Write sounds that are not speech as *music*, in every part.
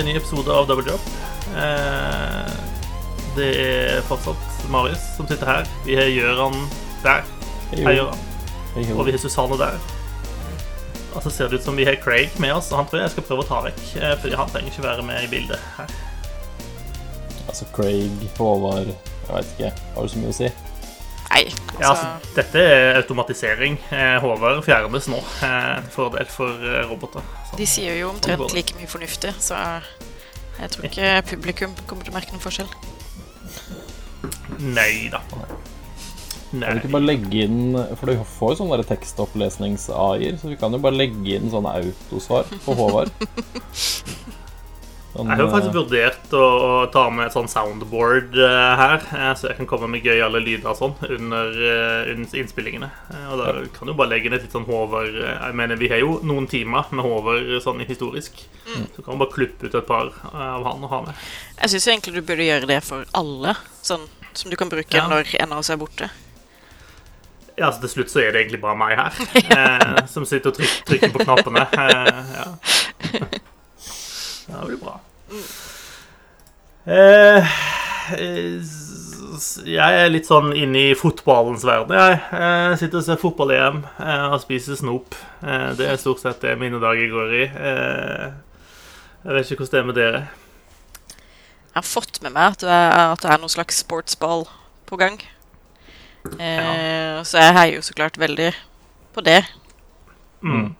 en ny episode av Double Job. Eh, det er fortsatt Marius som sitter her. Vi har Gjøran der. Hei, Gjøran. Og vi har Susanne der. Og så ser det ut som vi har Craig med oss, og han tror jeg skal prøve å ta vekk. eh, Fordi han trenger ikke være med i bildet her. Altså Craig, Håvard Jeg veit ikke. Har du så mye å si? Nei, Ja, altså, dette er automatisering. Eh, Håvard fjernes nå eh, til fordel for eh, roboter. Så- De sier jo Sånn omtrent like mye fornuftig, så jeg tror ikke publikum kommer til å merke noen forskjell. Nei da. Kan vi ikke bare legge inn For du får jo sånne tekstopplesnings-AI-er, så vi kan jo bare legge inn sånne autosvar på Håvard. *laughs* Sånn, Jeg har faktisk eh, vurdert å, å ta med et sånn soundboard uh, her, eh, så jeg kan komme med gøyale lyder og sånn under, uh, under innspillingene. Og da kan du bare legge ned et litt sånn Håvard Jeg mener, vi har jo noen timer med Håvard sånn historisk. Så kan man bare klippe ut et par av han og ha med. Jeg syns egentlig du burde gjøre det for alle, sånn som du kan bruke Ja. når en av oss er borte. Ja, altså til slutt så er det egentlig bare meg her, *laughs* eh, som sitter og trykker, trykker på knappene. Eh, ja. *laughs* ja, det blir bra. Eh, jeg er litt sånn inne i fotballens verden, jeg. jeg sitter og ser fotball-EM eh, og spiser snop. Eh, det er stort sett det mine dager går i. Eh, jeg vet ikke hvordan det er med dere. Jeg har fått med meg at det er, at det er noen slags sportsball på gang. Eh, Så jeg heier jo så klart veldig på det. Mm.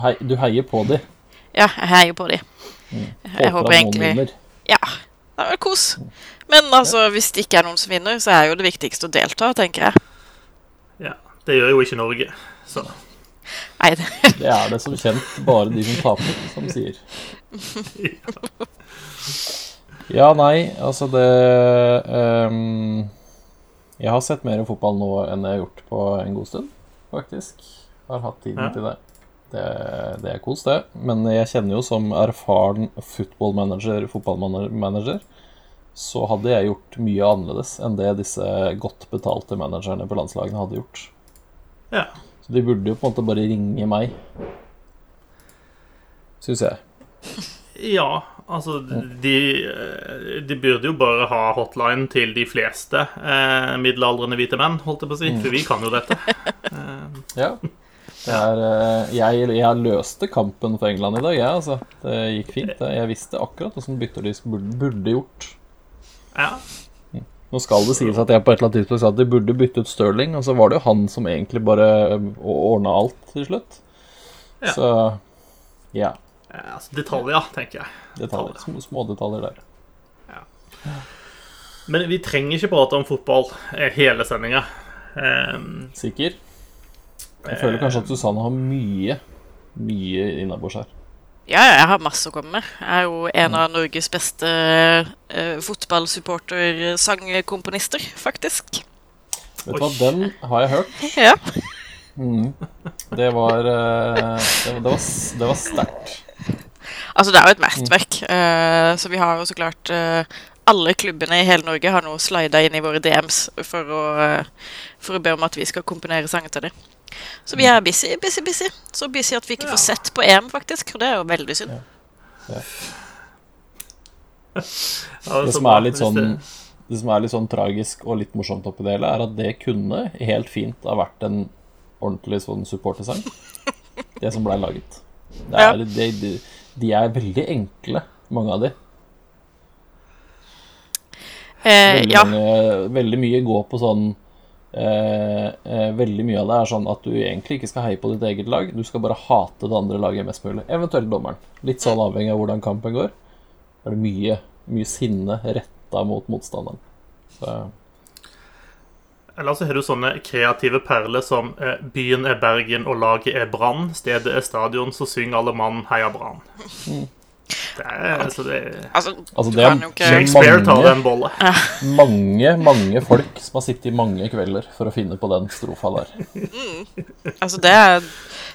hei, du heier på de. Ja, jeg heier på de. Jeg Håper egentlig. Ja, det er kos. Men altså, hvis det ikke er noen som vinner, så er jo det viktigste å delta, tenker jeg. Ja, det gjør jo ikke Norge, så Nei, det, Det er det som kjent bare de som taper, som sier. *laughs* Ja, nei, altså det um, Jeg har sett mer fotball nå enn jeg har gjort på en god stund, faktisk. Har hatt tiden Ja. til det. Det. Det er kos, det. Men jeg kjenner jo som erfaren footballmanager, fotballmanager, så hadde jeg gjort mye annerledes enn det disse godt betalte managerne på landslagene hadde gjort. ja. Så de burde jo på en måte bare ringe meg. Syns jeg. Ja, altså de, eh, de burde jo bare ha hotline til de fleste eh, middelaldrende hvite menn, holdt jeg på å si, for vi kan jo dette. *laughs* Eh, Ja. Er, eh, jeg, jeg løste kampen for England i dag, jeg, altså. Det gikk fint. det. Jeg visste akkurat hvordan bytter de burde, gjort. ja. Nå skal det sies at jeg på et eller annet tidspunkt sa at de burde bytte ut Stirling, og så var det jo han som egentlig bare ordna alt til slutt. Ja. Så ja. ja altså detaljer, tenker jeg. Detaljer. Små, små detaljer der. Men vi trenger ikke prate om fotball eh, hele sendinga. Um, Sikker? Jeg føler kanskje at Susanne har mye, mye innabords her. ja, ja, jeg har masse å komme med. Jeg er jo en av Norges beste uh, fotballsupporter-sangkomponister, faktisk. Vet du hva, den har jeg hørt. *laughs* Ja. Mm. Det var eh, Det, det var, det var sterkt. Altså, det er jo et mesterverk. eh, så vi har jo så klart eh, Alle klubbene i hele Norge har nå slida inn i våre DMs for å, eh, for å be om at vi skal komponere sanger til dem. Så vi er busy, busy, busy. Så busy at vi ikke får sett på EM, faktisk. Og det er jo veldig synd. ja, *laughs* Det som er litt sånn det- som er litt sånn tragisk og litt morsomt oppi det hele, er at det kunne helt fint ha vært en ordentlig sånn supportersang. Det som blei laget. Det er, de, de, de er veldig enkle, mange av de. Eh, Veldig, ja. mange, veldig mye går på sånn eh, eh, Veldig mye av det er sånn at du egentlig ikke skal heie på ditt eget lag. Du skal bare hate det andre laget mest mulig. Eventuelt dommeren. Litt sånn avhengig av hvordan kampen går. Da er det mye, mye sinne retta mot motstanderen. Så Eller så har du sånne kreative perler som eh, 'Byen er Bergen og laget er Brann', 'Stedet er stadion, så syng alle mann heia Brann'. Det er, altså det er Altså, Altså, det er mange- *laughs* mange, mange folk som har sittet i mange kvelder for å finne på den strofa der. Altså, det er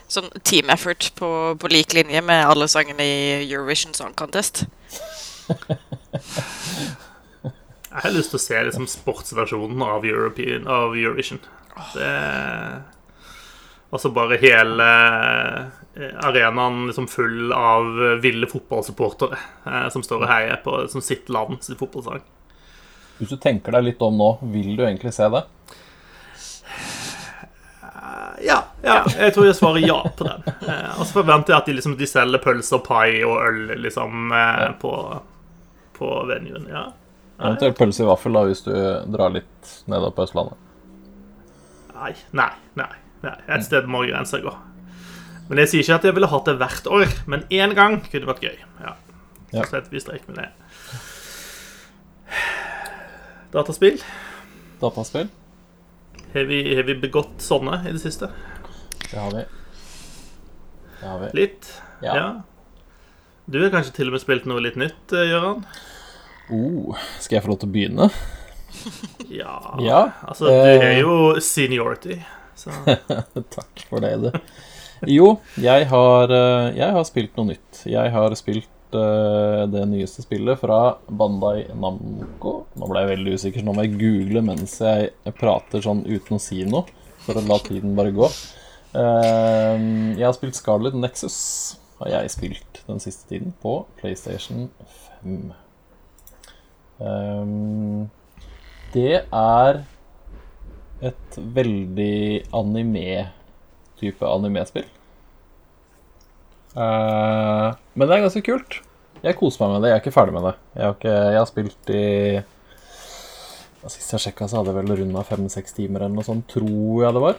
sånn team effort på, på lik linje med alle sangene i Eurovision Song Contest. Jeg har lyst til å se liksom, sportsversjonen av, European, av Eurovision. Det Og så bare hele eh, arenaen liksom full av ville fotballsupportere eh, som står og heier på som sitt land sin fotballsang. Hvis du tenker deg litt om nå, vil du egentlig se det? Ja, ja, jeg tror jeg svarer ja på den. Eh, og så forventer jeg at de, liksom, de selger pølser, pai og øl liksom, eh, på, på venuen. Ja. Eventuelt pølse i vaffel da, hvis du drar litt nedover på Østlandet. Nei, nei, nei. Nei. Et sted må grensa gå. Men jeg sier ikke at jeg ville hatt det hvert år, men én gang kunne vært gøy. Ja. Ja. Så setter vi strek med det. Dataspill. Dataspill? Har vi, har vi begått sånne i det siste? Det har vi. Det har vi. Litt? Ja. Du har kanskje til og med spilt noe litt nytt, eh, Gøran? Oh, skal jeg få lov til å begynne? Ja. Ja, Altså, du eh. er jo seniority, så *laughs* Takk for det, du. Jo, jeg har, eh, jeg har spilt noe nytt. Jeg har spilt uh, det nyeste spillet fra Bandai Namco. Nå ble jeg veldig usikker, så nå må jeg google mens jeg prater sånn uten å si noe. For å la tiden bare gå. Uh, Jeg har spilt Scarlet Nexus. Har jeg spilt den siste tiden på PlayStation 5. Um, det er et veldig anime-type anime-spill. Eh, men det er ganske kult. Jeg koser meg med det. Jeg er ikke ferdig med det. Jeg har, ikke, jeg har spilt i Sist jeg sjekka, så hadde jeg vel runda fem-seks timer eller noe sånt, tror jeg det var.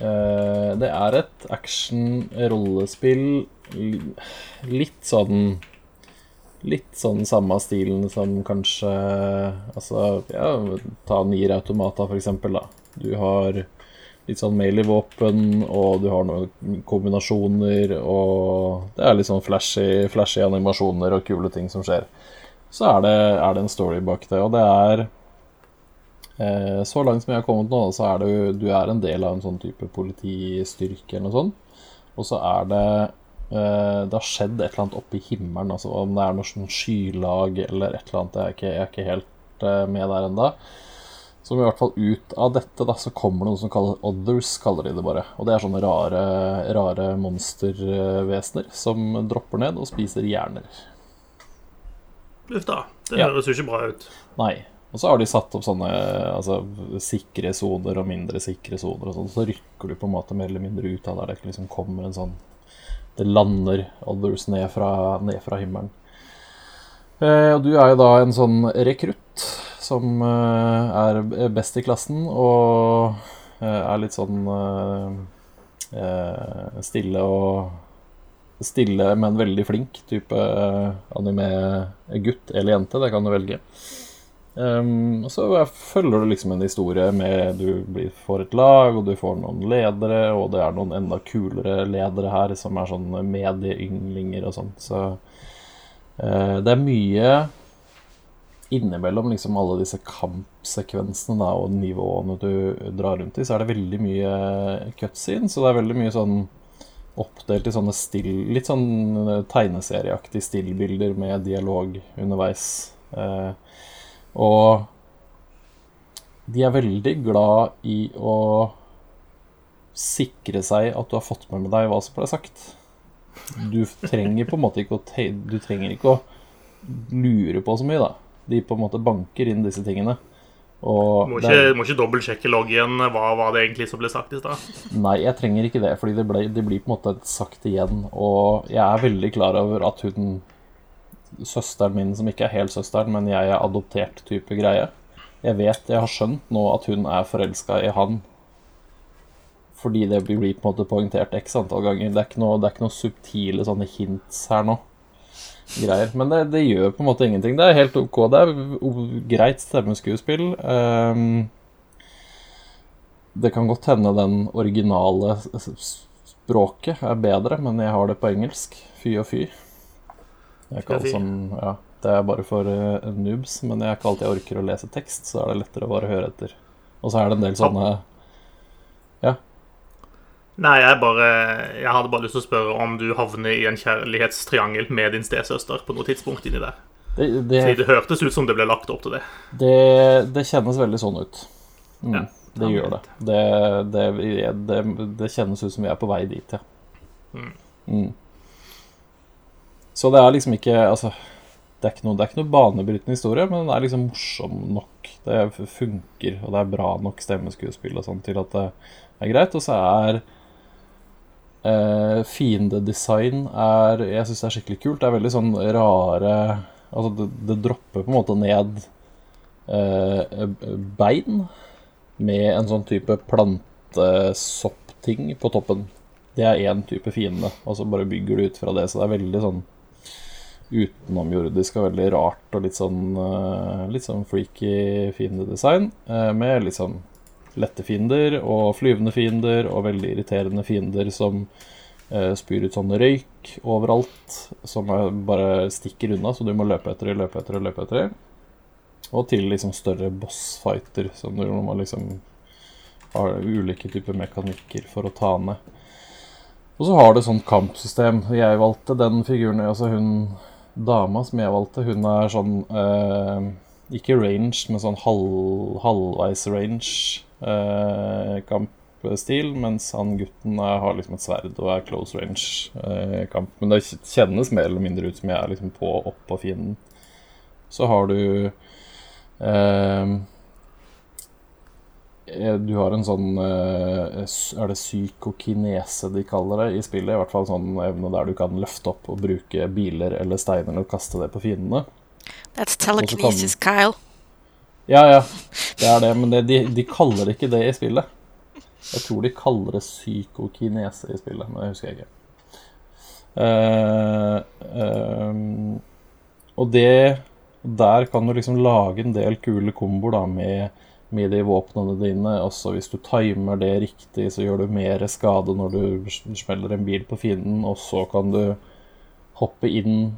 Uh, det er et action-rollespill litt sånn Litt sånn samme stilen som kanskje Altså, ja, ta Nier Automata, for eksempel, da. Du har litt sånn melee-våpen, og du har noen kombinasjoner, og det er litt sånn flashy, flashy animasjoner og kule ting som skjer. Så er det, er det en story bak det, og det er eh, Så langt som jeg har kommet nå, så er det jo Du er en del av en sånn type politistyrke eller noe sånt, og så er det det har skjedd et eller annet oppe i himmelen. Altså om det er noe sånn skylag eller et eller annet. Jeg er ikke, jeg er ikke helt eh, med der ennå. Som i hvert fall ut av dette da, så kommer det noe som kalles others, kaller de det bare. Og det er sånne rare, rare monstervesener som dropper ned og spiser hjerner. Uff da. Det Ja. høres jo ikke bra ut. Nei. Og så har de satt opp sånne altså, sikre soner og mindre sikre soner og sånn. Så rykker du på en måte mer eller mindre ut av der det liksom kommer en sånn Det lander others ned fra, ned fra himmelen. Eh, du er jo da en sånn rekrutt som eh, er best i klassen og eh, er litt sånn eh, eh, stille og Stille, men veldig flink type eh, anime-gutt eller jente. Det kan du velge. Um, og så følger du liksom en historie med Du blir, får et lag, og du får noen ledere, og det er noen enda kulere ledere her som er sånn medieyndlinger og sånn. Så uh, det er mye innimellom liksom alle disse kampsekvensene da, og nivåene du drar rundt i, så er det veldig mye cutscene. Så det er veldig mye sånn oppdelt i sånne still, litt sånn tegneserieaktige stillbilder med dialog underveis. Eh, og de er veldig glad i å sikre seg at du har fått med deg hva som ble sagt. Du trenger på en måte ikke å, du trenger ikke å lure på så mye, da. De på en måte banker inn disse tingene. Og Må det ikke, må ikke dobbeltsjekke loggen. Hva hva det egentlig som ble sagt i stad? Nei, jeg trenger ikke det, fordi det, ble, det blir på en måte sagt igjen. Og jeg er veldig klar over at hun Søsteren min, som ikke er helt søsteren, men jeg er adoptert type greie. Jeg vet, jeg har skjønt nå at hun er forelska i han. Fordi det blir på en måte poengtert x antall ganger. Det er ikke noe, er ikke noe subtile sånne hints her nå. Greier. Men det, det gjør på en måte ingenting. Det er helt ok. Det er greit stemmeskuespill. Um, det kan godt hende den originale språket er bedre, men jeg har det på engelsk. Fy og fy. Ikke Fy alt fy. som Ja, det er bare for uh, noobs, men jeg er ikke alltid jeg orker å lese tekst, så er det lettere å bare høre etter. Og så er det en del sånne Ja. Nei, jeg bare Jeg hadde bare lyst til å spørre om du havner i en kjærlighetstriangel med din stesøster på noe tidspunkt inni der. det, det, Fordi det hørtes ut som det ble lagt opp til det. det, det kjennes veldig sånn ut. Mm. Ja. det gjør det. Det, det, det. det, kjennes ut som vi er på vei dit, ja. Mm. Mm. Så det er liksom ikke Altså, det er ikke noe, noe banebrytende historie, men den er liksom morsom nok. Det funker, og det er bra nok stemmeskuespill og sånn til at det er greit. Og så er eh, fiendedesign er Jeg syns det er skikkelig kult. Det er veldig sånn rare Altså, det, det dropper på en måte ned eh, bein med en sånn type plantesoppting på toppen. Det er én type fiende, og så bare bygger du ut fra det. Så det er veldig sånn utenomjordisk og veldig rart og litt sånn, uh, litt sånn freaky fiendedesign. Uh, med litt sånn lette fiender og flyvende fiender og veldig irriterende fiender som uh, spyr ut sånn røyk overalt, som bare stikker unna, så du må løpe etter det, løpe etter det, løpe etter det. Og til liksom større bossfighter, som du må liksom har ulike typer mekanikker for å ta ned. Og så har det sånn kampsystem. Jeg valgte den figuren altså Hun dama som jeg valgte, hun er sånn eh, Ikke range, men sånn halv, halvveis range eh, kampstil. Mens han gutten er, har liksom et sverd og er close range eh, kamp. Men det kjennes mer eller mindre ut som jeg er liksom på opp på fienden. Så har du Eh, du har en sånn eh, Er det psykokinese de kaller det i spillet? I hvert fall sånn evne der du kan løfte opp og bruke biler eller steiner og kaste det på fiendene. That's telekinesis, kan... Kyle. Ja, ja, det er det, men det, de, de, kaller ikke det i spillet. Jeg tror de kaller det psykokinese i spillet, men det husker jeg ikke. Uh, uh, og det Der kan du liksom lage en del kule komboer da med med de våpnene dine. Også hvis du timer det riktig, så gjør du mer skade når du smeller en bil på fienden, og så kan du hoppe inn,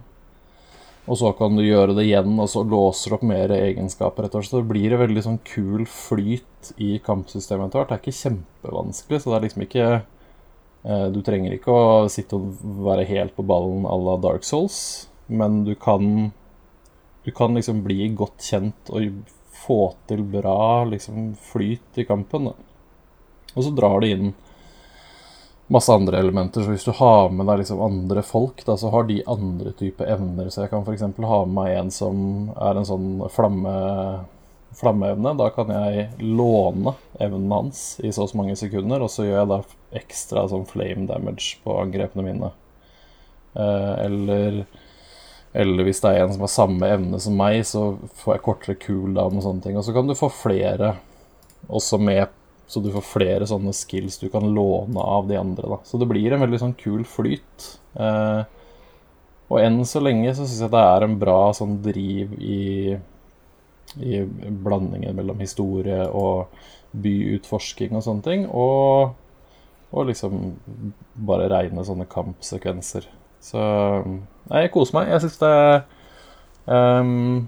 og så kan du gjøre det igjen, og så låser du opp mer egenskaper etter hvert. Så det blir det veldig sånn kul flyt i kampsystemet etter hvert. Det er ikke kjempevanskelig, så det er liksom ikke eh, Du trenger ikke å sitte og være helt på ballen à la Dark Souls, men du kan du kan liksom bli godt kjent og få til bra liksom, flyt i kampen. Da. Og så drar det inn masse andre elementer. Så hvis du har med deg liksom andre folk, da, så har de andre typer evner. Så jeg kan f.eks. ha med meg en som er en sånn flamme, flammeevne. Da kan jeg låne evnen hans i så og så mange sekunder, og så gjør jeg da ekstra sånn flame damage på angrepene mine. Eh, eller eller hvis det er en som har samme evne som meg, så får jeg kortere cooldown og sånne ting. Og så kan du få flere også med, så du får flere sånne skills du kan låne av de andre. Da. Så det blir en veldig sånn kul flyt. Eh, og enn så lenge så syns jeg det er en bra sånn driv i, i blandingen mellom historie og byutforsking og sånne ting. Og, og liksom bare reine sånne kampsekvenser. Så jeg koser meg. Jeg syns det um,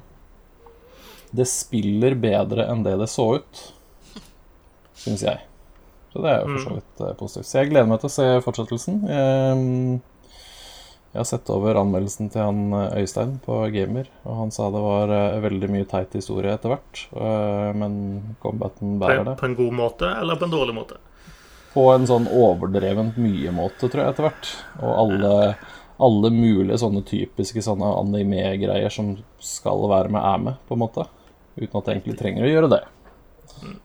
Det spiller bedre enn det det så ut, syns jeg. Så det er jo for så mm. vidt uh, positivt. Så jeg gleder meg til å se fortsettelsen. Um, jeg har sett over anmeldelsen til han eh, Øystein på Gamer, og han sa det var uh, veldig mye teit historie etter hvert, men combaten bærer det. På en god måte, eller på en dårlig måte? På en sånn overdrevent mye måte, tror jeg, etter hvert. Og alle alle mulige sånne typiske sånne anime-greier som skal være med, er med, på en måte. Uten at jeg egentlig trenger å gjøre det.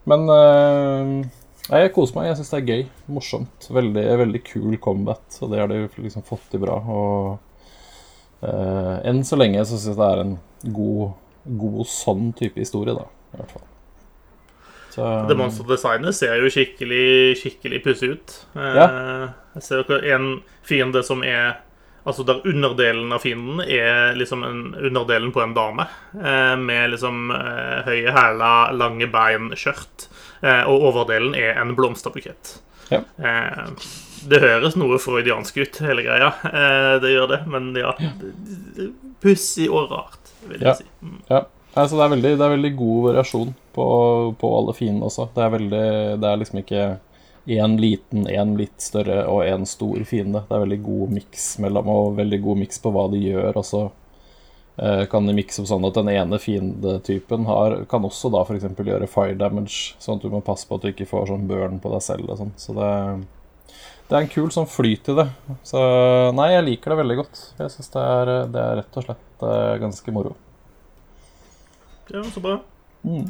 Men uh, jeg koser meg. Jeg syns det er gøy. Morsomt. Veldig, veldig kul combat, og det har de liksom fått til bra. Og uh, enn så lenge så syns jeg det er en god, god sånn type historie, da. I hvert fall. Så, det monsterdesignet ser jo skikkelig, skikkelig pussig ut. Ja. Eh, jeg ser jo en fiende som er Altså der underdelen av fienden er liksom en, underdelen på en dame. Eh, med liksom eh, høye hæler, lange bein, skjørt. Eh, og overdelen er en blomsterbukett. Ja. Eh, det høres noe freudiansk ut, hele greia. Eh, det gjør det. Men ja, pussig og rart, vil jeg ja. si. Mm. Ja. Altså, det, er veldig, det er veldig god variasjon på, på alle fiendene også. Det er, veldig, det er liksom ikke én liten, én litt større og én stor fiende. Det er veldig god miks mellom, og veldig god miks på hva de gjør også. eh, kan de mikse opp sånn at den ene fiendetypen har, kan også da f.eks. gjøre fire damage, sånn at du må passe på at du ikke får sånn burn på deg selv og sånn. Så det, det er en kul sånn flyt i det. Så nei, jeg liker det veldig godt. Jeg syns det, det er rett og slett eh, ganske moro. Ja, så bra. Mm.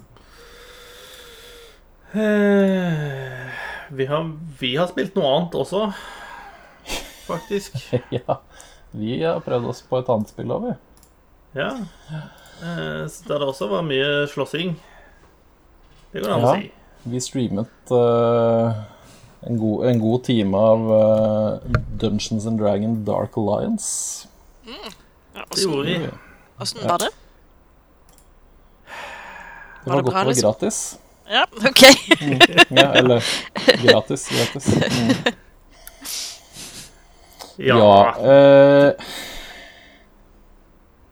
Eh, Vi har, vi har spilt noe annet også, faktisk. *laughs* ja. Vi har prøvd oss på et annet spill òg, vi. Ja. Eh, Der det også var mye slåssing. Det går an å si. Vi streamet uh, en, god, en god time av uh, Dungeons and Dragon Dark Alliance. Ja, Det gjorde vi. Åssen var det? Det Var var det godt bra, liksom? gratis. Ja, OK. Ja, eller gratis. gratis. Mm. Ja. Ja. eh,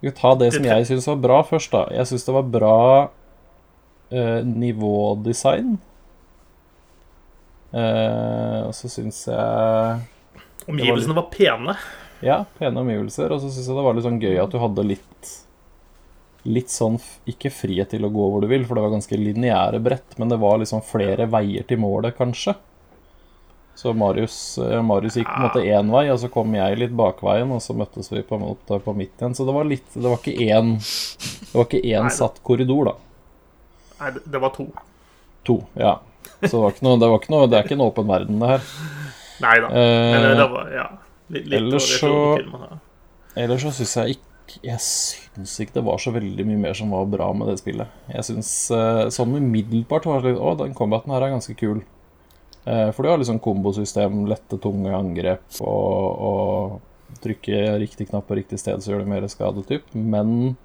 vi kan ta det som jeg syns var bra først, da. Jeg syns det var bra eh, nivådesign. Eh, og så syns jeg Omgivelsene var pene. Ja, pene omgivelser. Og så syns jeg det var litt sånn gøy at du hadde litt Litt sånn Ikke frihet til å gå hvor du vil, for det var ganske lineære brett, men det var liksom flere veier til målet, kanskje. Så Marius, eh, Marius gikk på en måte én vei, og så kom jeg litt bakveien, og så møttes vi på på midt igjen. Så det var litt Det var ikke én Det var ikke én Nei, satt korridor, da. Nei, det- var to. To. Ja. Så det var ikke noe Det, var ikke noe, det er ikke en åpen verden, det her. Nei da. Eh, Eller det var ja, litt, litt ellers så-. Ellers så syns jeg ikke Jeg syns ikke det var så veldig mye mer som var bra med det spillet. Jeg syns eh, sånn umiddelbart var det litt Å, den combaten her er ganske kul. Eh, For du har liksom kombosystem, lette, tunge angrep og, og trykke riktig knapp på riktig sted, så gjør det mer skade, typ. Men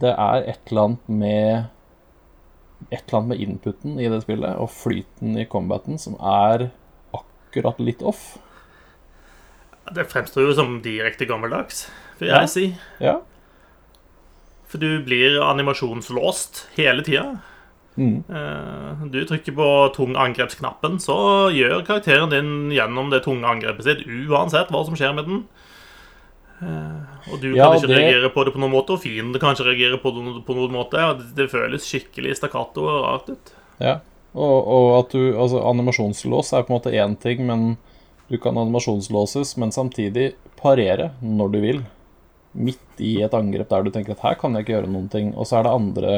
det er et eller annet med Et eller annet med inputen i det spillet og flyten i combaten som er akkurat litt off. Det fremstår jo som direkte gammeldags, vil Ja. jeg si. Ja. For du blir animasjonslåst hele tida. Mm. Eh, Du trykker på tung angrepsknappen, så gjør karakteren din gjennom det tunge angrepet sitt uansett hva som skjer med den. Eh, Og du Ja, kan ikke det- reagere på det på noen måte, og fienden kan ikke reagere på det på noen måte. Det føles skikkelig stakkato og rart ut. Ja, og, og at du Altså, animasjonslås er på en måte én ting, men du kan animasjonslåses, men samtidig parere når du vil. Midt i et angrep der du tenker at her kan jeg ikke gjøre noen ting, og så er det andre,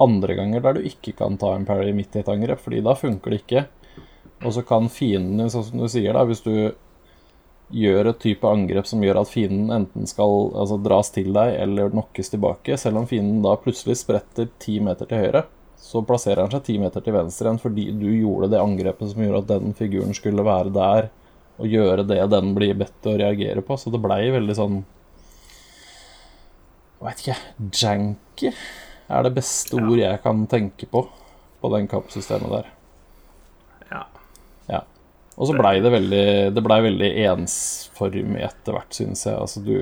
andre ganger der du ikke kan ta en parry midt i et angrep, fordi da funker det ikke. Og så kan fienden din, sånn som du sier, da, hvis du gjør et type angrep som gjør at fienden enten skal altså, dras til deg eller knockes tilbake, selv om fienden da plutselig spretter ti meter til høyre, så plasserer han seg ti meter til venstre igjen fordi du gjorde det angrepet som gjorde at den figuren skulle være der og gjøre det den blir bedt til å reagere på. Så det blei veldig sånn veit ikke. Janky er det beste ord jeg kan tenke på på den kampsystemet der. Ja. Ja. Og så blei det veldig Det blei veldig ensformig etter hvert, syns jeg. Altså du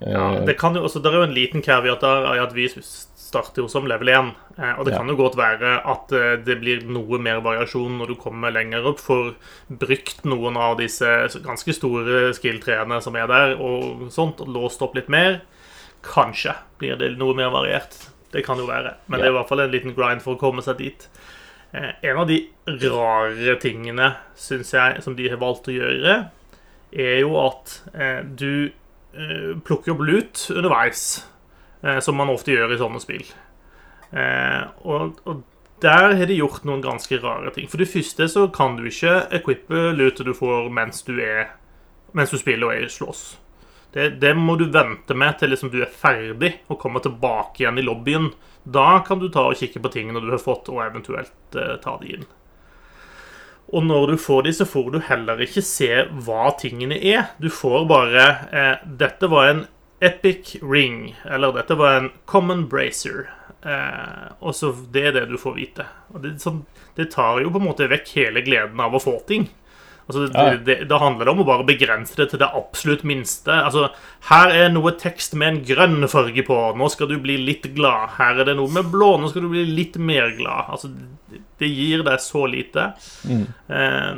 Ja, eh, det, kan jo også, det er jo en liten caveat der i at vi starter jo som level 1. eh, Og det Ja. kan jo godt være at eh, det blir noe mer variasjon når du kommer lenger opp. For brukt noen av disse ganske store skill-treene som er der, og sånt, og låst opp litt mer, kanskje blir det noe mer variert. Det kan jo være. Men det er i hvert fall en liten grind for å komme seg dit. Eh, En av de rare tingene, syns jeg, som de har valgt å gjøre, er jo at eh, du eh, plukker opp lut underveis, som man ofte gjør i sånne spill. Og, og der har de gjort noen ganske rare ting. For det første så kan du ikke equippe lutet du får mens du er Mens du spiller og er slåss. Det, det må du vente med til liksom du er ferdig og kommer tilbake igjen i lobbyen. Da kan du ta og kikke på tingene du har fått, og eventuelt eh, ta de inn. Og når du får de, så får du heller ikke se hva tingene er. Du får bare eh, 'Dette var en epic ring', eller 'dette var en common bracer'. Eh, og så Det er det du får vite. Og det, sånn, det tar jo på en måte vekk hele gleden av å få ting. Altså, det, Ja. det, Da handler det om å bare begrense det til det absolutt minste. Altså, Her er noe tekst med en grønn farge på. Nå skal du bli litt glad. Her er det noe med blå. Nå skal du bli litt mer glad. Altså, det, det gir deg så lite. Eh,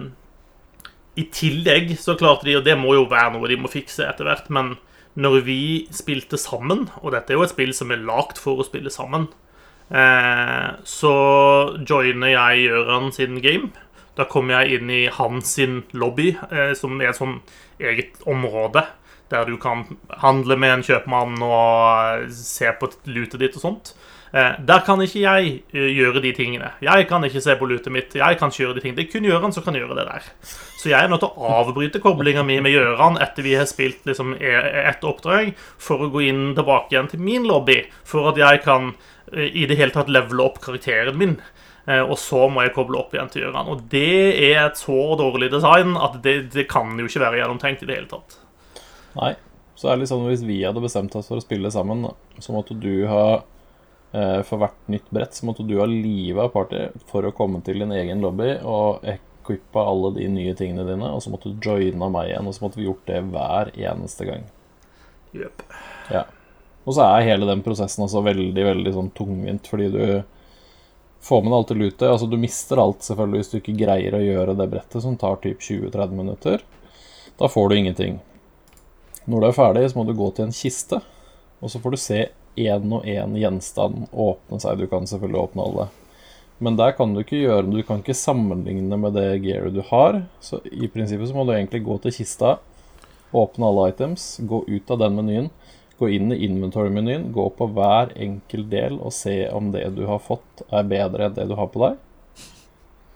I tillegg så klarte de, og det må jo være noe de må fikse etter hvert, men når vi spilte sammen, og dette er jo et spill som er lagd for å spille sammen, eh, så joiner jeg Gjøran sin game. Da kommer jeg inn i hans lobby, eh, som er et sånn eget område. Der du kan handle med en kjøpmann og eh, se på lutet ditt og sånt. Eh, der kan ikke jeg gjøre de tingene. Jeg kan ikke se på lutet mitt. Jeg kan ikke gjøre de tingene. Det er kun Gjøran som kan gjøre det der. Så jeg er nødt til å avbryte koblinga mi med Gjøran etter vi har spilt liksom e- ett oppdrag, for å gå inn tilbake igjen til min lobby, for at jeg kan i det hele tatt levele opp karakteren min. Eh, Og så må jeg koble opp igjen til Gjøran. Og det er et så dårlig design at det, det kan jo ikke være gjennomtenkt i det hele tatt. Nei. Så er det litt sånn hvis vi hadde bestemt oss for å spille sammen, så måtte du ha eh, For hvert nytt brett så måtte du ha livet av party for å komme til din egen lobby og equippa alle de nye tingene dine, og så måtte du joina meg igjen, og så måtte vi gjort det hver eneste gang. Yep. Ja. Og så er hele den prosessen også veldig, veldig sånn tungvint, fordi du får deg alt i lutet. Altså, du mister alt selvfølgelig hvis du ikke greier å gjøre det brettet som tar typ 20-30 minutter. Da får du ingenting. Når du er ferdig, så må du gå til en kiste, og så får du se én og én gjenstand åpne seg. Du kan selvfølgelig åpne alle. Men der kan du ikke gjøre Du kan ikke sammenligne med det gearet du har. Så i prinsippet så må du egentlig gå til kista, åpne alle items, gå ut av den menyen, gå inn i inventory-menyen, gå på hver enkelt del og se om det du har fått, er bedre enn det du har på deg.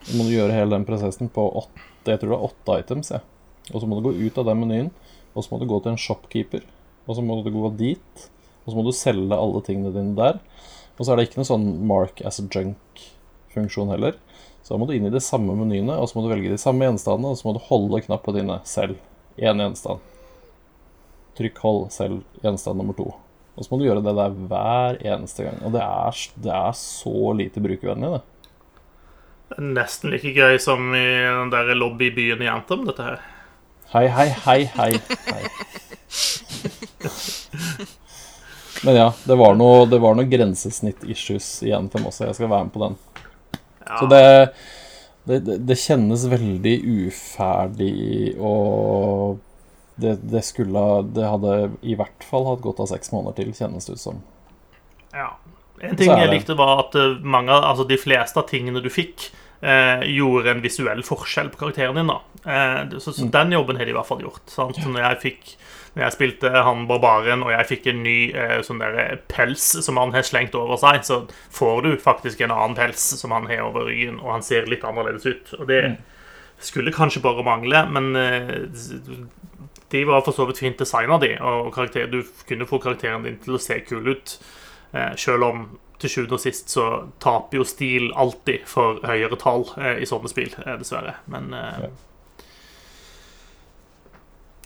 Så må du gjøre hele den prosessen på åtte, jeg tror det er åtte items. Ja. Og så må du gå ut av den menyen, og så må du gå til en shopkeeper. Og så må du gå dit, og så må du selge alle tingene dine der. Og så er det ikke noe sånn mark as junk-funksjon heller. Så da må du inn i de samme menyene, og så må du velge de samme gjenstandene, og så må du holde knappene dine selv. Én gjenstand. Trykk 'hold selv gjenstand nummer to'. Og så må du gjøre det der hver eneste gang. Og det er, det er så lite brukervennlig, det. Det er Nesten like gøy som i den der lobbybyen i Anthem, dette her. Hei, hei, hei, hei. hei. Men ja, det var noe, det var noe grensesnitt-issues i Anthem også. Jeg skal være med på den. Ja, Så det, det, det, kjennes veldig uferdig og det, det skulle Det hadde i hvert fall hatt gått av seks måneder til, kjennes det ut som. ja. En ting jeg likte, var at eh, mange, altså de fleste av tingene du fikk, eh, gjorde en visuell forskjell på karakteren din. da. Eh, så, Mm. så den jobben har de i hvert fall gjort. Sant? Så når jeg fikk når jeg spilte han barbaren, og jeg fikk en ny eh, sånn der pels som han har slengt over seg, så får du faktisk en annen pels som han har over ryggen, og han ser litt annerledes ut. Og det skulle kanskje bare mangle, men eh, de var for så vidt fint designa, de. Og karakter, du kunne få karakteren din til å se kul ut. Eh, selv om til sjuende og sist så taper jo stil alltid for høyere tall eh, i sånne spill, eh, dessverre. Men eh, Ja.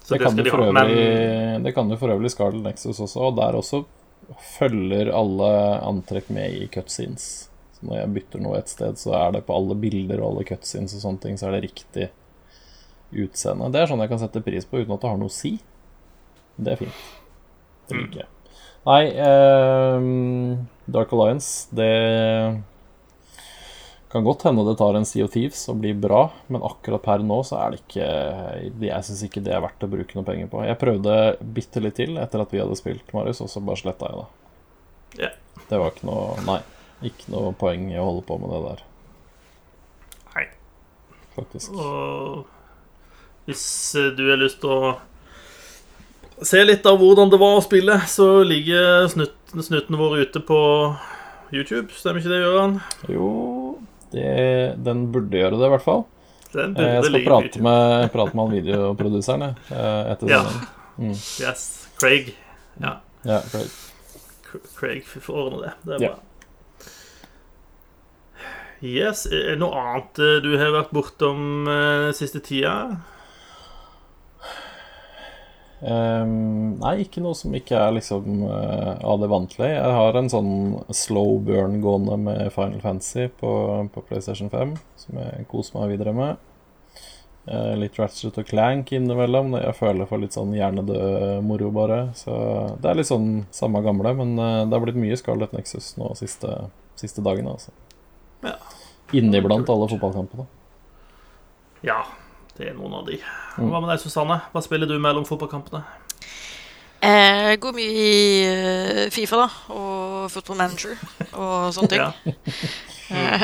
Så Det kan, de øvrig, Men det kan du for øvrig Scarlet Nexus også, og der også følger alle antrekk med i cutscenes. Så når jeg bytter noe et sted, så er det på alle bilder og alle cutscenes og sånne ting, så er det riktig utseende. Det er sånn jeg kan sette pris på uten at det har noe å si. Det er fint. Det Mm. liker jeg. Nei, eh, Dark Alliance, det kan godt hende det tar en Sea of Thieves og blir bra, men akkurat per nå så er det ikke Jeg syns ikke det er verdt å bruke noe penger på. Jeg prøvde bitte litt til etter at vi hadde spilt, Marius, og så bare sletta jeg det. Ja. Det var ikke noe Nei. Ikke noe poeng i å holde på med det der, Nei. faktisk. Og hvis eh, du har lyst til å se litt av hvordan det var å spille, så ligger snutten, snuttene våre ute på YouTube. Stemmer ikke det, Gøran? Jo, det, den burde gjøre det, i hvert fall. Den burde Jeg skal prate med, prate med han videoproduseren eh, etter Ja. Mm. Yes. Craig. Ja. Ja, Craig. Craig får ordne det. Det er bra. Yes. Er det noe annet eh, du har vært bortom eh, siste tida? Ehm, nei, ikke noe som ikke er liksom uh, av det vantlige. Jeg har en sånn slow burn gående med Final Fantasy på, på PlayStation 5, som jeg koser meg videre med. Uh, litt Ratchet og Clank innimellom, jeg føler for litt sånn hjernedød moro, bare. Så det er litt sånn samme gamle, men uh, det har blitt mye Scarlett Nexus nå siste, siste dagene, altså. Ja. Inniblant alle fotballkampene. Ja, det er noen av de. Mm. Hva med deg, Susanne? Hva spiller du mellom fotballkampene? Jeg går mye i eh, Fifa, da. Og Football Manager og sånne ting. *laughs* Ja.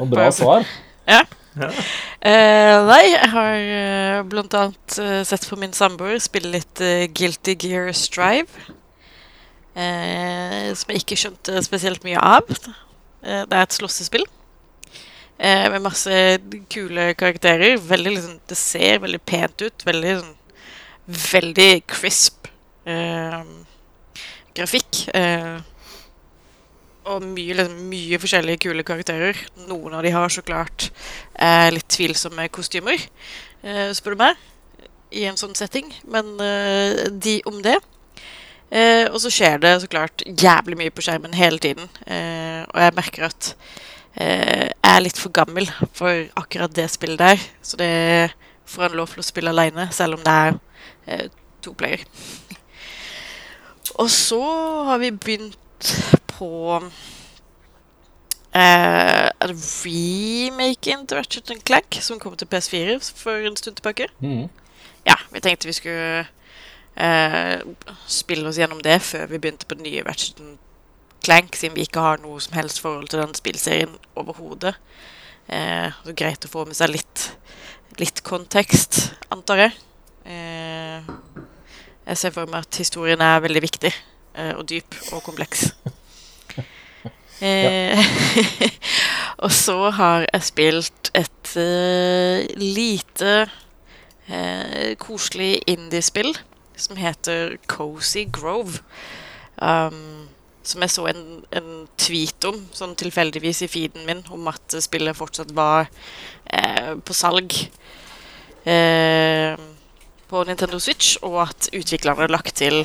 Og bra svar. Ja. Ja. Eh, nei, jeg har uh, blant annet eh, sett på min samboer spille litt eh, Guilty Gear Strive. eh, som jeg ikke skjønte spesielt mye av. Eh, det er et slåssespill. Eh, med masse kule karakterer. Veldig liksom, Det ser veldig pent ut. Veldig sånn Veldig crisp eh, grafikk. Eh, og mye, liksom, mye forskjellige kule karakterer. Noen av de har så klart eh, litt tvilsomme kostymer, eh, spør du meg, i en sånn setting. Men eh, de om det. Eh, og så skjer det så klart jævlig mye på skjermen hele tiden. Eh, og jeg merker at jeg er litt for gammel for akkurat det spillet der. Så det får han lov til å spille aleine, selv om det er eh, to player. og så har vi begynt på eh, remaken remake til Ratchet Clank, som kom til PS4 for en stund tilbake. Mm. Ja, vi tenkte vi skulle eh, spille oss gjennom det før vi begynte på den nye Ratchet Clank, siden vi ikke har noe som helst forhold til den spillserien overhodet. Eh, så greit å få med seg litt, litt kontekst, antar jeg. Eh, jeg ser for meg at historien er veldig viktig eh, og dyp og kompleks. *laughs* Eh, *laughs* og så har jeg spilt et eh, lite eh, koselig indiespill som heter Cozy Grove. Um, som jeg så en, en tweet om, sånn tilfeldigvis i feeden min, om at spillet fortsatt var eh, på salg eh, på Nintendo Switch, og at utviklerne hadde lagt til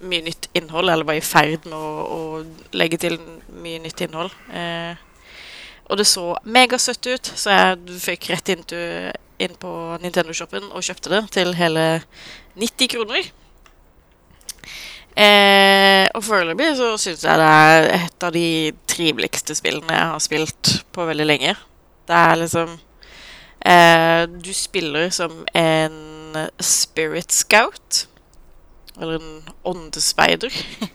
mye nytt innhold, eller var i ferd med å, å legge til mye nytt innhold. Eh, og det så megasøtt ut, så jeg fikk rett inn, til, inn på Nintendo-shoppen og kjøpte det til hele 90 kroner. Eh, og foreløpig så syns jeg det er et av de triveligste spillene jeg har spilt på veldig lenge. Det er liksom eh, Du spiller som en spirit scout. Eller en åndespeider. *laughs*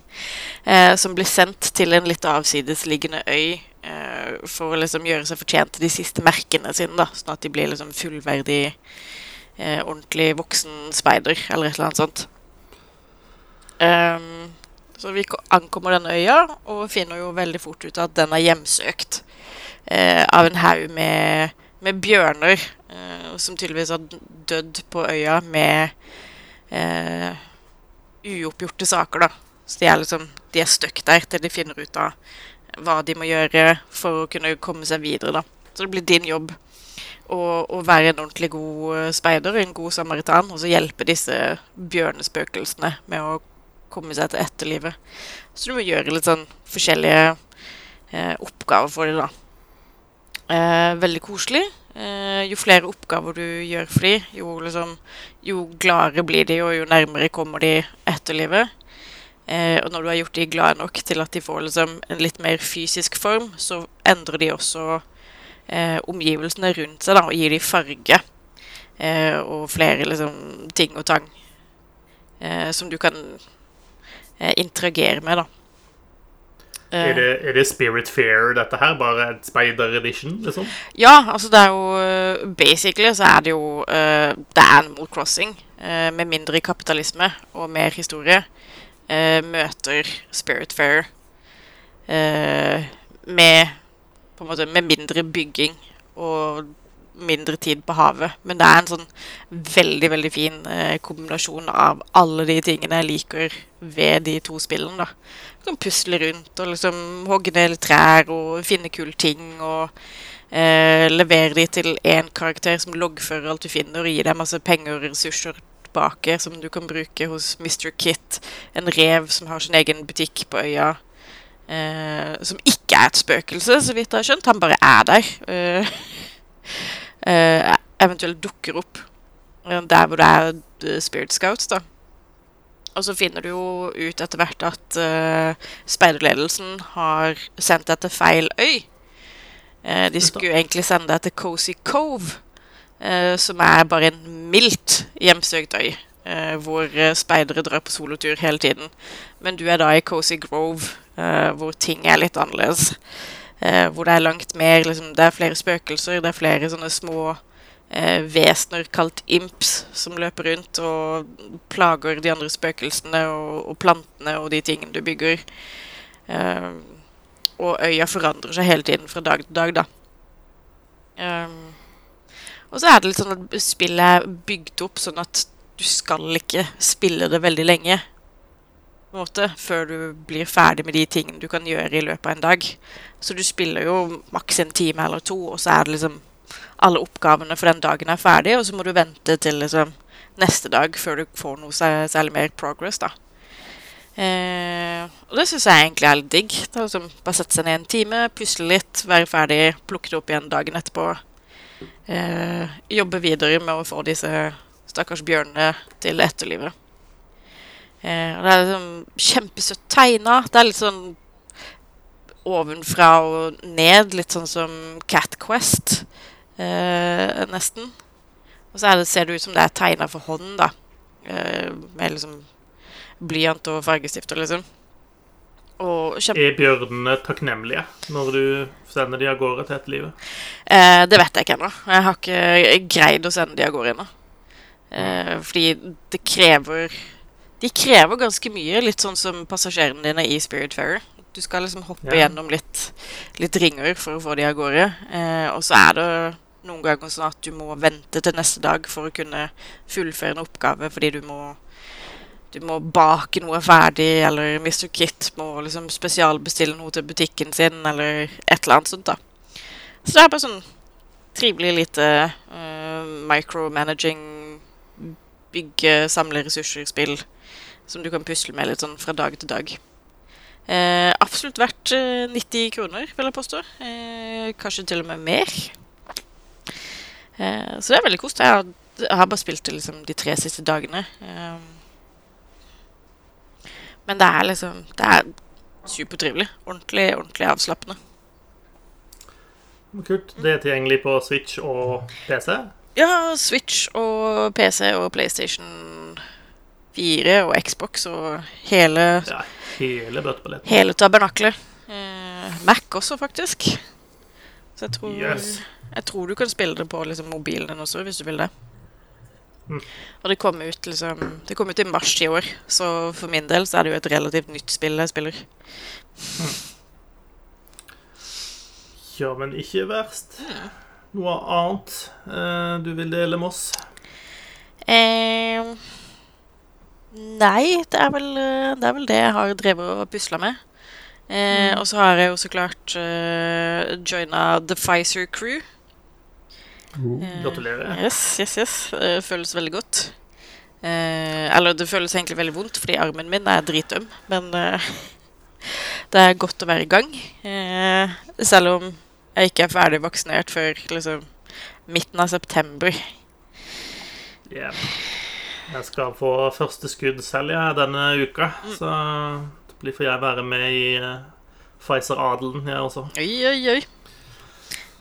eh, som blir sendt til en litt avsidesliggende øy eh, for å liksom gjøre seg fortjent til de siste merkene sine. da Sånn at de blir liksom fullverdig, eh, ordentlig voksen speider, eller et eller annet sånt. Ehm, så vi ankommer denne øya og finner jo veldig fort ut at den er hjemsøkt uh, av en haug med, med bjørner uh, som tydeligvis har dødd på øya med uh, uoppgjorte saker, da. Så de er liksom De er stuck der til de finner ut av hva de må gjøre for å kunne komme seg videre, da. Så det blir din jobb å, å være en ordentlig god speider, en god samaritan, og så hjelpe disse bjørnespøkelsene med å komme seg til etterlivet. Så du må gjøre litt sånn forskjellige eh, oppgaver for dem, da. Eh, veldig koselig. Eh, jo flere oppgaver du gjør for dem, jo, liksom, jo gladere blir de, og jo nærmere kommer de etterlivet. Eh, og når du har gjort de glade nok til at de får liksom, en litt mer fysisk form, så endrer de også eh, omgivelsene rundt seg da, og gir de farge. Eh, og flere liksom, ting og tang eh, som du kan interagere med. da. Eh, Er det, er det Spirit Fair, dette her? Bare et Spider Edition, liksom? Ja, altså det er jo eh, Basically så er det jo eh, Det er Animal Crossing eh, med mindre kapitalisme og mer historie. eh, møter Spirit Fair eh, med på en måte med mindre bygging og mindre tid på havet. Men det er en sånn veldig, veldig fin eh, kombinasjon av alle de tingene jeg liker ved de to spillene. da. Du kan pusle rundt og liksom hogge ned trær og finne kule ting. og eh, levere de til én karakter som loggfører alt du finner, og gir deg masse penger og ressurser tilbake som du kan bruke hos Mr. Kit. En rev som har sin egen butikk på øya. Eh, som ikke er et spøkelse, så vidt jeg har skjønt. Han bare er der. Eh, *laughs* eventuelt dukker opp eh, der hvor det er eh, Spirit Scouts, da. Og så finner du jo ut etter hvert at uh, speiderledelsen har sendt deg til feil øy. Uh, de skulle egentlig sende deg til Cozy Cove, uh, som er bare en mildt hjemsøkt øy. Uh, hvor eh, speidere drar på solotur hele tiden. Men du er da i Cozy Grove, eh, hvor ting er litt annerledes. Eh, hvor det er langt mer liksom, Det er flere spøkelser, det er flere sånne små eh, vesener kalt imps som løper rundt og plager de andre spøkelsene og, og plantene og de tingene du bygger. Eh, og øya forandrer seg hele tiden fra dag til dag, da. Um, og så er det litt sånn at spillet er bygd opp sånn at du skal ikke spille det veldig lenge. På en måte, før du blir ferdig med de tingene du kan gjøre i løpet av en dag. Så du spiller jo maks en time eller to, og så er det liksom alle oppgavene for den dagen er ferdig, og så må du vente til liksom neste dag før du får noe særlig mer progress, da. Eh, og det syns jeg egentlig er litt digg. Er liksom Bare sette seg ned en time, pusle litt, være ferdig, plukke det opp igjen dagen etterpå. Eh, jobbe videre med å få disse stakkars bjørnene til etterlivet. Eh, og det er liksom kjempesøtt tegna. Det er litt sånn ovenfra og ned, litt sånn som Cat Quest, eh, nesten. Og så det, ser det ut som det er tegna for hånd, da. Eh, med liksom blyant og fargestifter, liksom. Og Er bjørnene takknemlige når du sender de av gårde til etterlivet? Eh, det vet jeg ikke ennå. Jeg har ikke greid å sende de av gårde ennå. Eh, fordi det krever De krever ganske mye, litt sånn som passasjerene dine i Spiritfarer. Du skal liksom hoppe Ja. gjennom litt, litt ringer for å få de av gårde. Eh, og så er det noen ganger sånn at du må vente til neste dag for å kunne fullføre en oppgave fordi du må du må bake noe ferdig, eller Mr. Kit må liksom spesialbestille noe til butikken sin, eller et eller annet sånt, da. Så det er bare sånn trivelig lite uh, micromanaging, bygge, samle ressurser-spill som du kan pusle med litt sånn fra dag til dag. Eh, absolutt verdt eh, 90 kroner, vil jeg påstå. Eh, kanskje til og med mer. Eh, så det er veldig koselig. Jeg, har- jeg har bare spilt det liksom de tre siste dagene. Eh, men det er liksom Det er supertrivelig. Ordentlig, ordentlig avslappende. Kult. Det er tilgjengelig på Switch og PC. Ja, Switch og PC og PlayStation 4 og Xbox og hele, Ja, hele bøtteballetten. hele tabernaklet. Eh, Mac også, faktisk. Så jeg tror, Yes. jeg tror du kan spille det på liksom, mobilen din også, hvis du vil det. Mm. Og det kom ut liksom Det kom ut i mars i år, så for min del så er det jo et relativt nytt spill jeg spiller. Ja, men ikke verst. Noe annet eh, du vil dele med oss? Eh, nei, det er, vel, eh, det er vel det jeg har drevet og pusla med. Eh, Og så har jeg jo så klart uh, joina The Pfizer Crew. Eh, Gratulerer. Yes, yes, yes. Det føles veldig godt. Eh, eller det føles egentlig veldig vondt, fordi armen min er dritøm. Men eh, *laughs* det er godt å være i gang. Eh, selv om jeg ikke er ferdig vaksinert før liksom, midten av september. Yeah. Jeg skal få første skudd selv ja, denne uka, så det blir får jeg være med i uh, Pfizer-adelen, jeg også. Oi, oi, oi.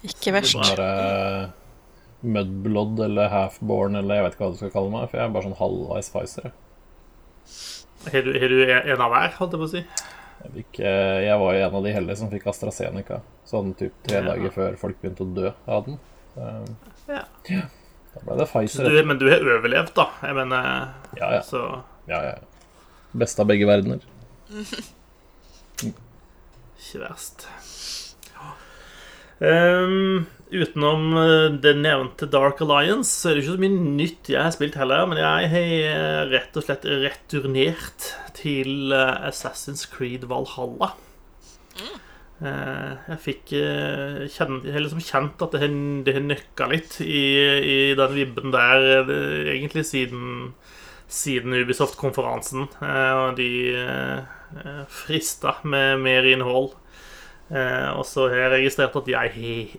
Ikke verst. bra. Bare Mudblood eller Halfborn eller jeg vet ikke hva du skal kalle meg, for jeg er bare sånn halvveis Pfizer. Har du, du en av hver, holdt jeg på å si? Jeg, fikk, eh, jeg var jo en av de heldige som fikk AstraZeneca sånn typ tre Ja. dager før folk begynte å dø av den. Så, Ja. Da ble det Pfizer. du, men du har overlevd, da. Jeg mener Ja, ja. Så ja, ja. Beste av begge verdener. *laughs* ikke verst. Um, utenom eh, det nevnte Dark Alliance, så er det ikke så mye nytt jeg har spilt heller. Men jeg har rett og slett returnert til eh, Assassin's Creed Valhalla. Eh, jeg fikk eh, har liksom kjent at det det har nøkka litt i, i den vibben der, eh, egentlig siden siden Ubisoft-konferansen. eh, Og de eh, frista med mer innhold. Eh, og så har jeg registrert at jeg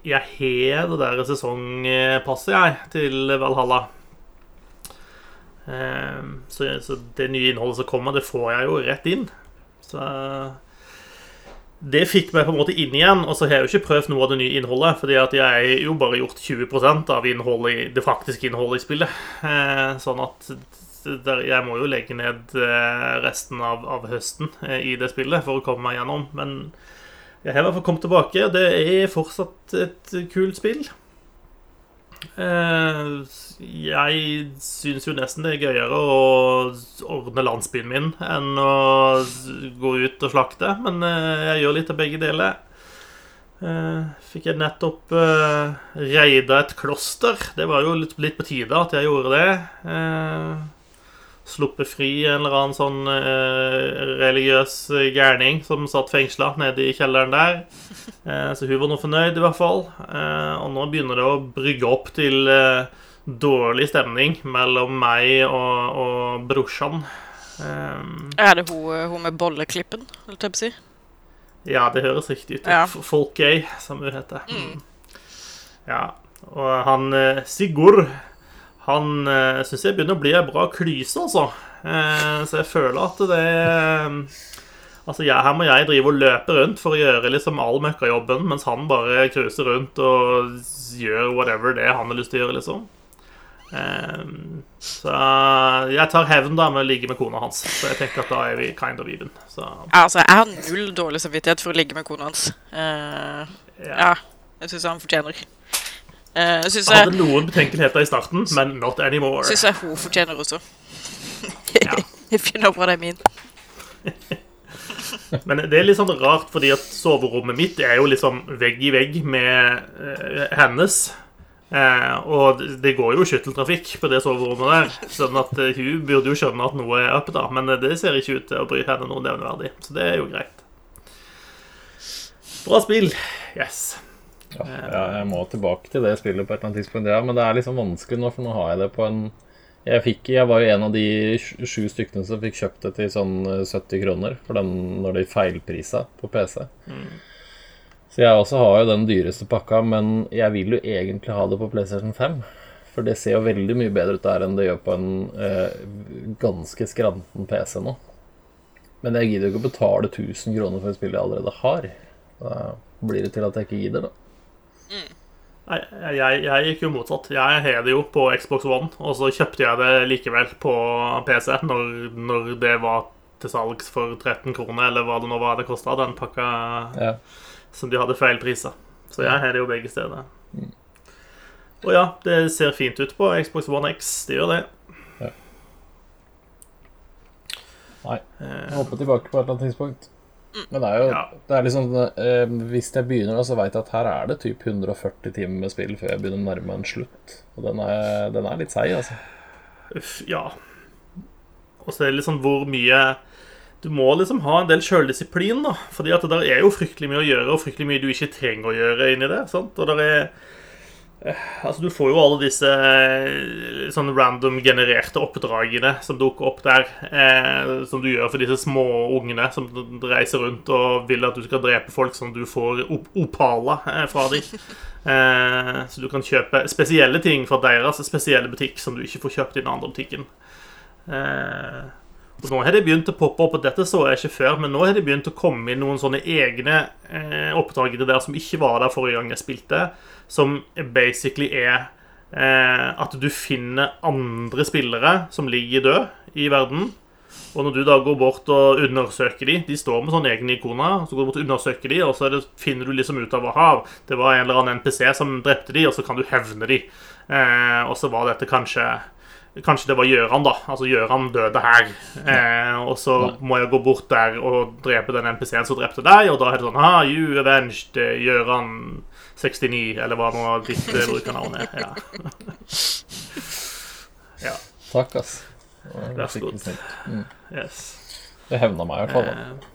har det der sesongpasset, jeg, til Valhalla. Eh, så, så det nye innholdet som kommer, det får jeg jo rett inn. Så eh, det fikk meg på en måte inn igjen. Og så har jeg jo ikke prøvd noe av det nye innholdet, fordi at jeg har jo bare gjort 20% av innholdet i, det faktiske innholdet i spillet. Eh, sånn at der, jeg må jo legge ned eh, resten av, av høsten eh, i det spillet for å komme meg gjennom. Men jeg har i hvert fall kommet tilbake. Det er fortsatt et kult spill. Eh, jeg syns jo nesten det er gøyere å ordne landsbyen min enn å gå ut og slakte, men eh, jeg gjør litt av begge deler. Eh, fikk jeg nettopp reida et kloster. Det var jo litt, på tide at jeg gjorde det. Sluppet fri en eller annen sånn eh, religiøs gærning som satt fengsla nede i kjelleren der. så hun var nå fornøyd, i hvert fall. og nå begynner det å brygge opp til dårlig stemning mellom meg og, og brorsan. er det hun, hun med bolleklippen, holdt jeg på å si? Ja, det høres riktig ut. Ja. Folkøy, som hun heter. Mm. Ja. Og han eh, Sigurd Han eh, syns jeg begynner å bli ei bra klyse, altså. Eh, så jeg føler at det Altså, jeg, Her må jeg drive og løpe rundt for å gjøre liksom all møkkajobben, mens han bare cruiser rundt og gjør whatever det han har lyst til å gjøre, liksom. Um, så jeg tar hevn da med å ligge med kona hans. Så jeg tenker at da er vi kind of even. Så. Altså, jeg har null dårlig samvittighet for å ligge med kona hans. Uh, ja. ja. Jeg syns han fortjener. Uh, jeg, hadde noen betenkeligheter i starten, men not anymore. Syns jeg hun fortjener også. *laughs* Jeg finner opp know det er min. *laughs* Men det er litt sånn rart, fordi at soverommet mitt er jo liksom vegg i vegg med uh, hennes. Uh, og det går jo skytteltrafikk på det soverommet der, sånn at hun burde jo skjønne at noe er up, da. Men det ser ikke ut til å bry henne noe nevneverdig, så det er jo greit. Bra spill. Yes. Ja, jeg må tilbake til det spillet på et eller annet tidspunkt. Ja, men det er liksom vanskelig nå, for nå har jeg det på en Jeg, fikk, jeg var jo en av de sju stykkene som fikk kjøpt det til sånn 70 kroner for den når de feilprisa på PC. Mm. Så jeg også har jo den dyreste pakka, men jeg vil jo egentlig ha det på PlayStation 5. For det ser jo veldig mye bedre ut der enn det gjør på en eh, ganske skranten PC nå. Men jeg gidder jo ikke å betale 1000 kroner for et spill jeg allerede har. Da blir det til at jeg ikke gidder, da. Mm. Nei, jeg, jeg, gikk jo motsatt. Jeg har det jo på Xbox One, og så kjøpte jeg det likevel på PC når, når det var til salgs for 13 kroner, eller hva det nå var det kosta, den pakka. Ja som de hadde feil priser. Så jeg har det jo begge steder. Mm. Og ja, det ser fint ut på Xbox One X. Det gjør det. Ja. Nei. Jeg håper tilbake på et eller annet tidspunkt. Men det er jo ja. det er liksom, eh, Hvis jeg begynner, så veit jeg at her er det typ 140 timer med spill før jeg begynner å nærme meg en slutt. Og den er, den er litt seig, altså. Uff, ja. Og så er det liksom hvor mye du må liksom ha en del sjøldisiplin, da. Fordi at det er jo fryktelig mye å gjøre, og fryktelig mye du ikke trenger å gjøre inni det. sant? Og der er Altså, du får jo alle disse sånn random genererte oppdragene som dukker opp der. Eh, som du gjør for disse små ungene som reiser rundt og vil at du skal drepe folk, sånn at du får op opala eh, fra dem. *laughs* Eh, så du kan kjøpe spesielle ting fra deres spesielle butikk som du ikke får kjøpt i den andre butikken. Eh, og nå har det begynt å poppe opp, og dette så jeg ikke før, men nå har det begynt å komme inn noen sånne egne eh, oppdragere der som ikke var der forrige gang jeg spilte, som basically er eh, at du finner andre spillere som ligger død i verden. Og når du da går bort og undersøker de De står med sånne egne ikoner. Så går du bort og undersøker de, og så det, finner du liksom ut av hva det var en eller annen NPC som drepte de, og så kan du hevne de. Eh, og så var dette kanskje Kanskje det var Gjøran, da. Altså Gjøran døde her. Eh, og så må jeg gå bort der og drepe den NPC-en som drepte deg, og da er det sånn Ha, you avenged eh, Gjøran 69, eller hva nå ditt uh, brukernavn er. Ja. *laughs* ja. Takk, ass. Vær så god. Mm. Yes. Det hevna meg i hvert fall. Da. Eh,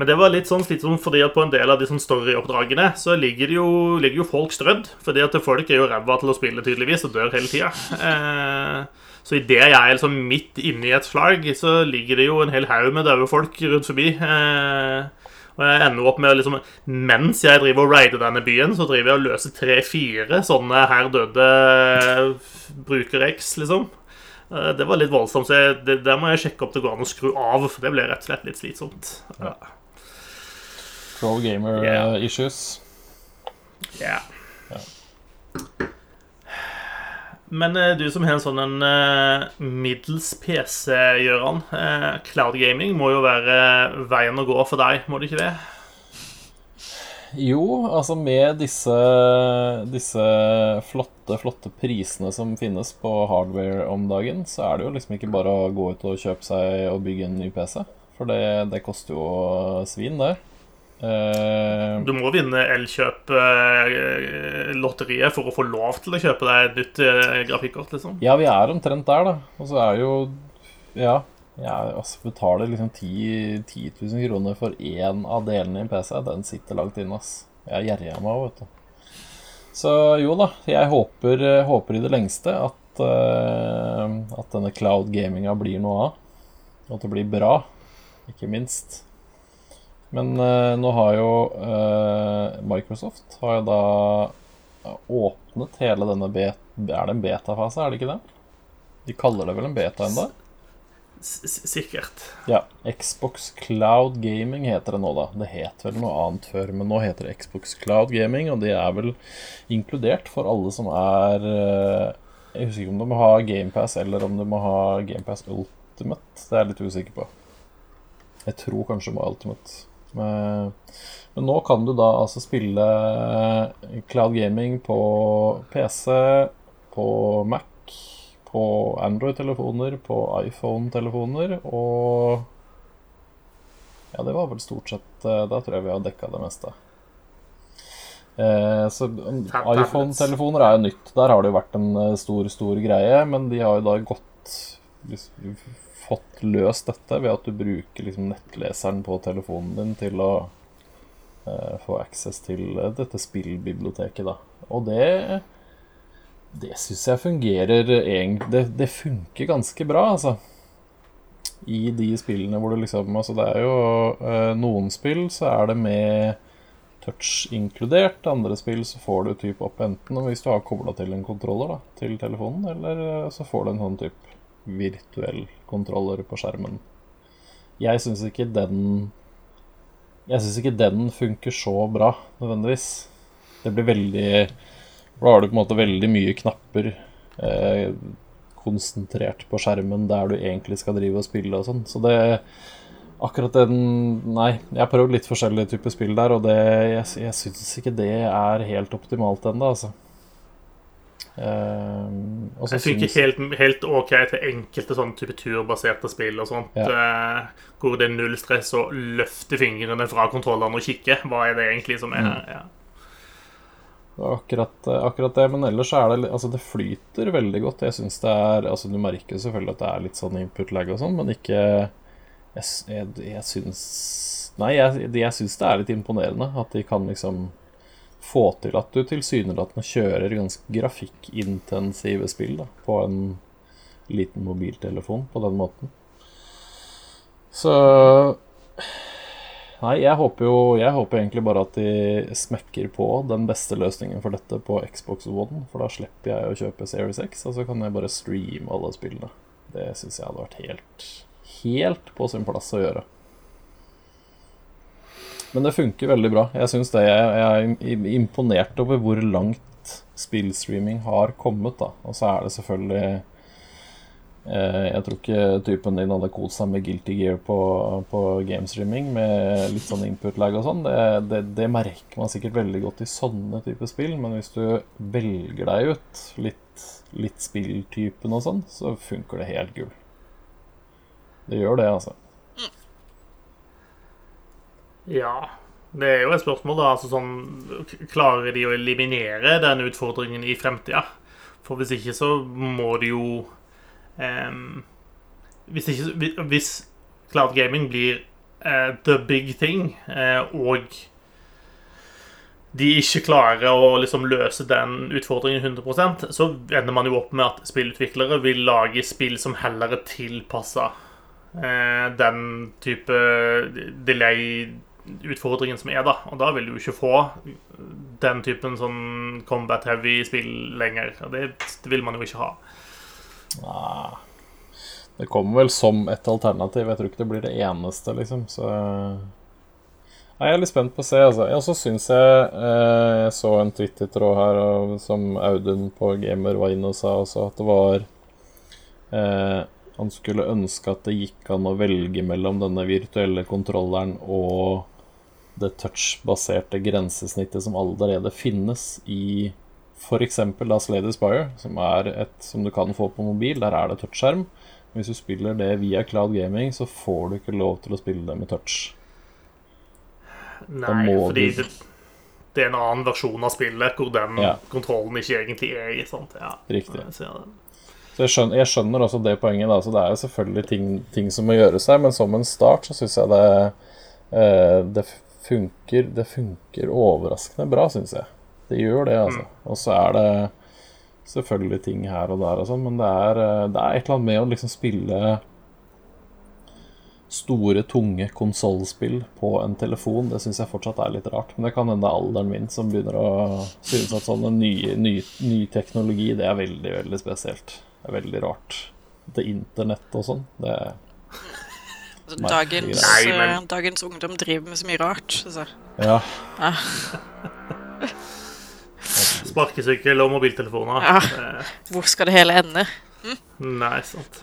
men det var litt sånn slitsomt fordi at på en del av de sånn storyoppdragene så ligger jo, ligger jo folk strødd. Fordi at folk er jo ræva til å spille, tydeligvis, og dør hele tida. Eh, så idet jeg er liksom midt inne i et flagg, så ligger det jo en hel haug med døde folk rundt forbi. Eh, og jeg ender opp med liksom Mens jeg driver og raider denne byen, så driver jeg og løser tre-fire sånne her døde bruker-X, liksom. Eh, det var litt voldsomt, så jeg, det, der må jeg sjekke opp det går an å skru av. For det ble rett og slett litt slitsomt. Ja. Pro gamer yeah. issues. Yeah. Ja. Men eh, du som har en sånn en eh, middels PC, Gøran. eh, cloud gaming må jo være veien å gå for deg, må det ikke det? Jo, altså med disse, disse flotte, flotte prisene som finnes på hardware om dagen, så er det jo liksom ikke bare å gå ut og kjøpe seg og bygge en ny PC. For det, det koster jo svin, det. Eh, Du må vinne Elkjøp-lotteriet for å få lov til å kjøpe deg et nytt eh, grafikkort, liksom. ja, vi er omtrent der, da. Og så er jo Ja. Jeg altså, betaler liksom 10, 10 000 kroner for én av delene i en PC. Den sitter langt inne, ass. Jeg er gjerrig av meg òg, vet du. Så jo da, jeg håper, håper i det lengste at, uh, at denne cloud gaminga blir noe av. At det blir bra, ikke minst. Men eh, nå har jo eh, Microsoft har jo da åpnet hele denne bet... Er det en betafase, er det ikke det? De kaller det vel en beta ennå? Sikkert. Ja. Xbox Cloud Gaming heter det nå, da. Det het vel noe annet før, men nå heter det Xbox Cloud Gaming, og det er vel inkludert for alle som er eh, Jeg husker ikke om du må ha GamePass eller om du må ha GamePass Ultimate. Det er jeg litt usikker på. Jeg tror kanskje du må ha Ultimate. Men, men nå kan du da altså spille Cloud Gaming på PC, på Mac, på Android-telefoner, på iPhone-telefoner og Ja, det var vel stort sett eh, Da tror jeg vi har dekka det meste. Eh, så um, iPhone-telefoner er jo nytt. Der har det jo vært en eh, stor, stor greie, men de har jo da gått Fått løst dette ved at du bruker liksom nettleseren på telefonen din til å eh, få access til eh, dette spillbiblioteket, da. Og det det syns jeg fungerer egentlig det, det funker ganske bra, altså. I de spillene hvor du liksom Altså, det er jo eh, Noen spill så er det med touch inkludert. Andre spill så får du typ opp enten hvis du har kobla til en kontroller da, til telefonen, eller eh, så får du en sånn type virtuell kontroller på skjermen. Jeg syns ikke den Jeg syns ikke den funker så bra, nødvendigvis. Det blir veldig Da har du på en måte veldig mye knapper eh, konsentrert på skjermen der du egentlig skal drive og spille og sånn. Så det Akkurat den Nei, jeg har prøvd litt forskjellige typer spill der, og det, jeg, jeg syns ikke det er helt optimalt ennå, altså. Eh, så Jeg funker synes... helt, helt ok til enkelte sånne type turbaserte spill og sånt. eh, hvor det er null stress å løfte fingrene fra kontrollene og kikke. Hva er det egentlig som er Mm. ja. Akkurat, akkurat det, men ellers er det Altså, det flyter veldig godt. Jeg syns det er Altså, du merker selvfølgelig at det er litt sånn input lag og sånn, men ikke Jeg, jeg, jeg syns Nei, jeg, jeg syns det er litt imponerende at de kan liksom få til at du tilsynelatende kjører ganske grafikkintensive spill da, på en liten mobiltelefon på den måten. Så Nei, jeg håper jo Jeg håper egentlig bare at de smekker på den beste løsningen for dette på Xbox One, for da slipper jeg å kjøpe Series X, og så kan jeg bare streame alle spillene. Det syns jeg hadde vært helt Helt på sin plass å gjøre. Men det funker veldig bra. Jeg syns det. Jeg, er imponert over hvor langt spillstreaming har kommet, da. Og så er det selvfølgelig Eh, Jeg tror ikke typen din hadde kost seg med Guilty Gear på, på gamestreaming med litt sånn input lag og sånn. Det, det, det merker man sikkert veldig godt i sånne typer spill, men hvis du velger deg ut litt, litt spilltypen og sånn, så funker det helt gull. Det gjør det, altså. Ja. Det er jo et spørsmål, da. Altså sånn Klarer de å eliminere den utfordringen i fremtida? For hvis ikke, så må de jo ehm, hvis, ikke, hvis cloud gaming blir eh, the big thing, eh, og de ikke klarer å liksom løse den utfordringen 100 så ender man jo opp med at spillutviklere vil lage spill som heller er tilpassa eh, den type delay-utfordringen som er, da. Og da vil du ikke få den typen sånn combat-heavy spill lenger. Og det, vil man jo ikke ha. Nei. Det kommer vel som et alternativ. Jeg tror ikke det blir det eneste, liksom. Så Nei, Jeg er litt spent på å se. altså. Jeg også syns jeg eh, Jeg så en Twitter-tråd her og, som Audun på Gamer var inne og sa også, at det var eh, Han skulle ønske at det gikk an å velge mellom denne virtuelle kontrolleren og det touch-baserte grensesnittet som allerede finnes i f.eks. Slade Spire, som er et som du kan få på mobil. Der er det touchskjerm. Hvis du spiller det via Cloud Gaming, så får du ikke lov til å spille det med touch. Nei, fordi du- det, er en annen versjon av spillet hvor den Ja. kontrollen ikke egentlig er i. Ja. Riktig. Så jeg skjønner, jeg skjønner også det poenget. da, så Det er jo selvfølgelig ting, ting som må gjøres her, men som en start så syns jeg det, eh, det funker Det funker overraskende bra, syns jeg. Det gjør det, altså. Og så er det selvfølgelig ting her og der og sånn, men det er, eh, det er et eller annet med å liksom spille store, tunge konsollspill på en telefon. Det syns jeg fortsatt er litt rart. Men det kan hende er alderen min som begynner å synes at sånn ny, ny, ny teknologi, det er veldig, veldig spesielt. Det er veldig rart. Det internett og sånn, det Altså, Nei, dagens, Nei, men- eh, dagens ungdom driver med så mye rart. Så. Ja. *laughs* Sparkesykkel og mobiltelefoner. Ja. Eh, Hvor skal det hele ende? nei, sant.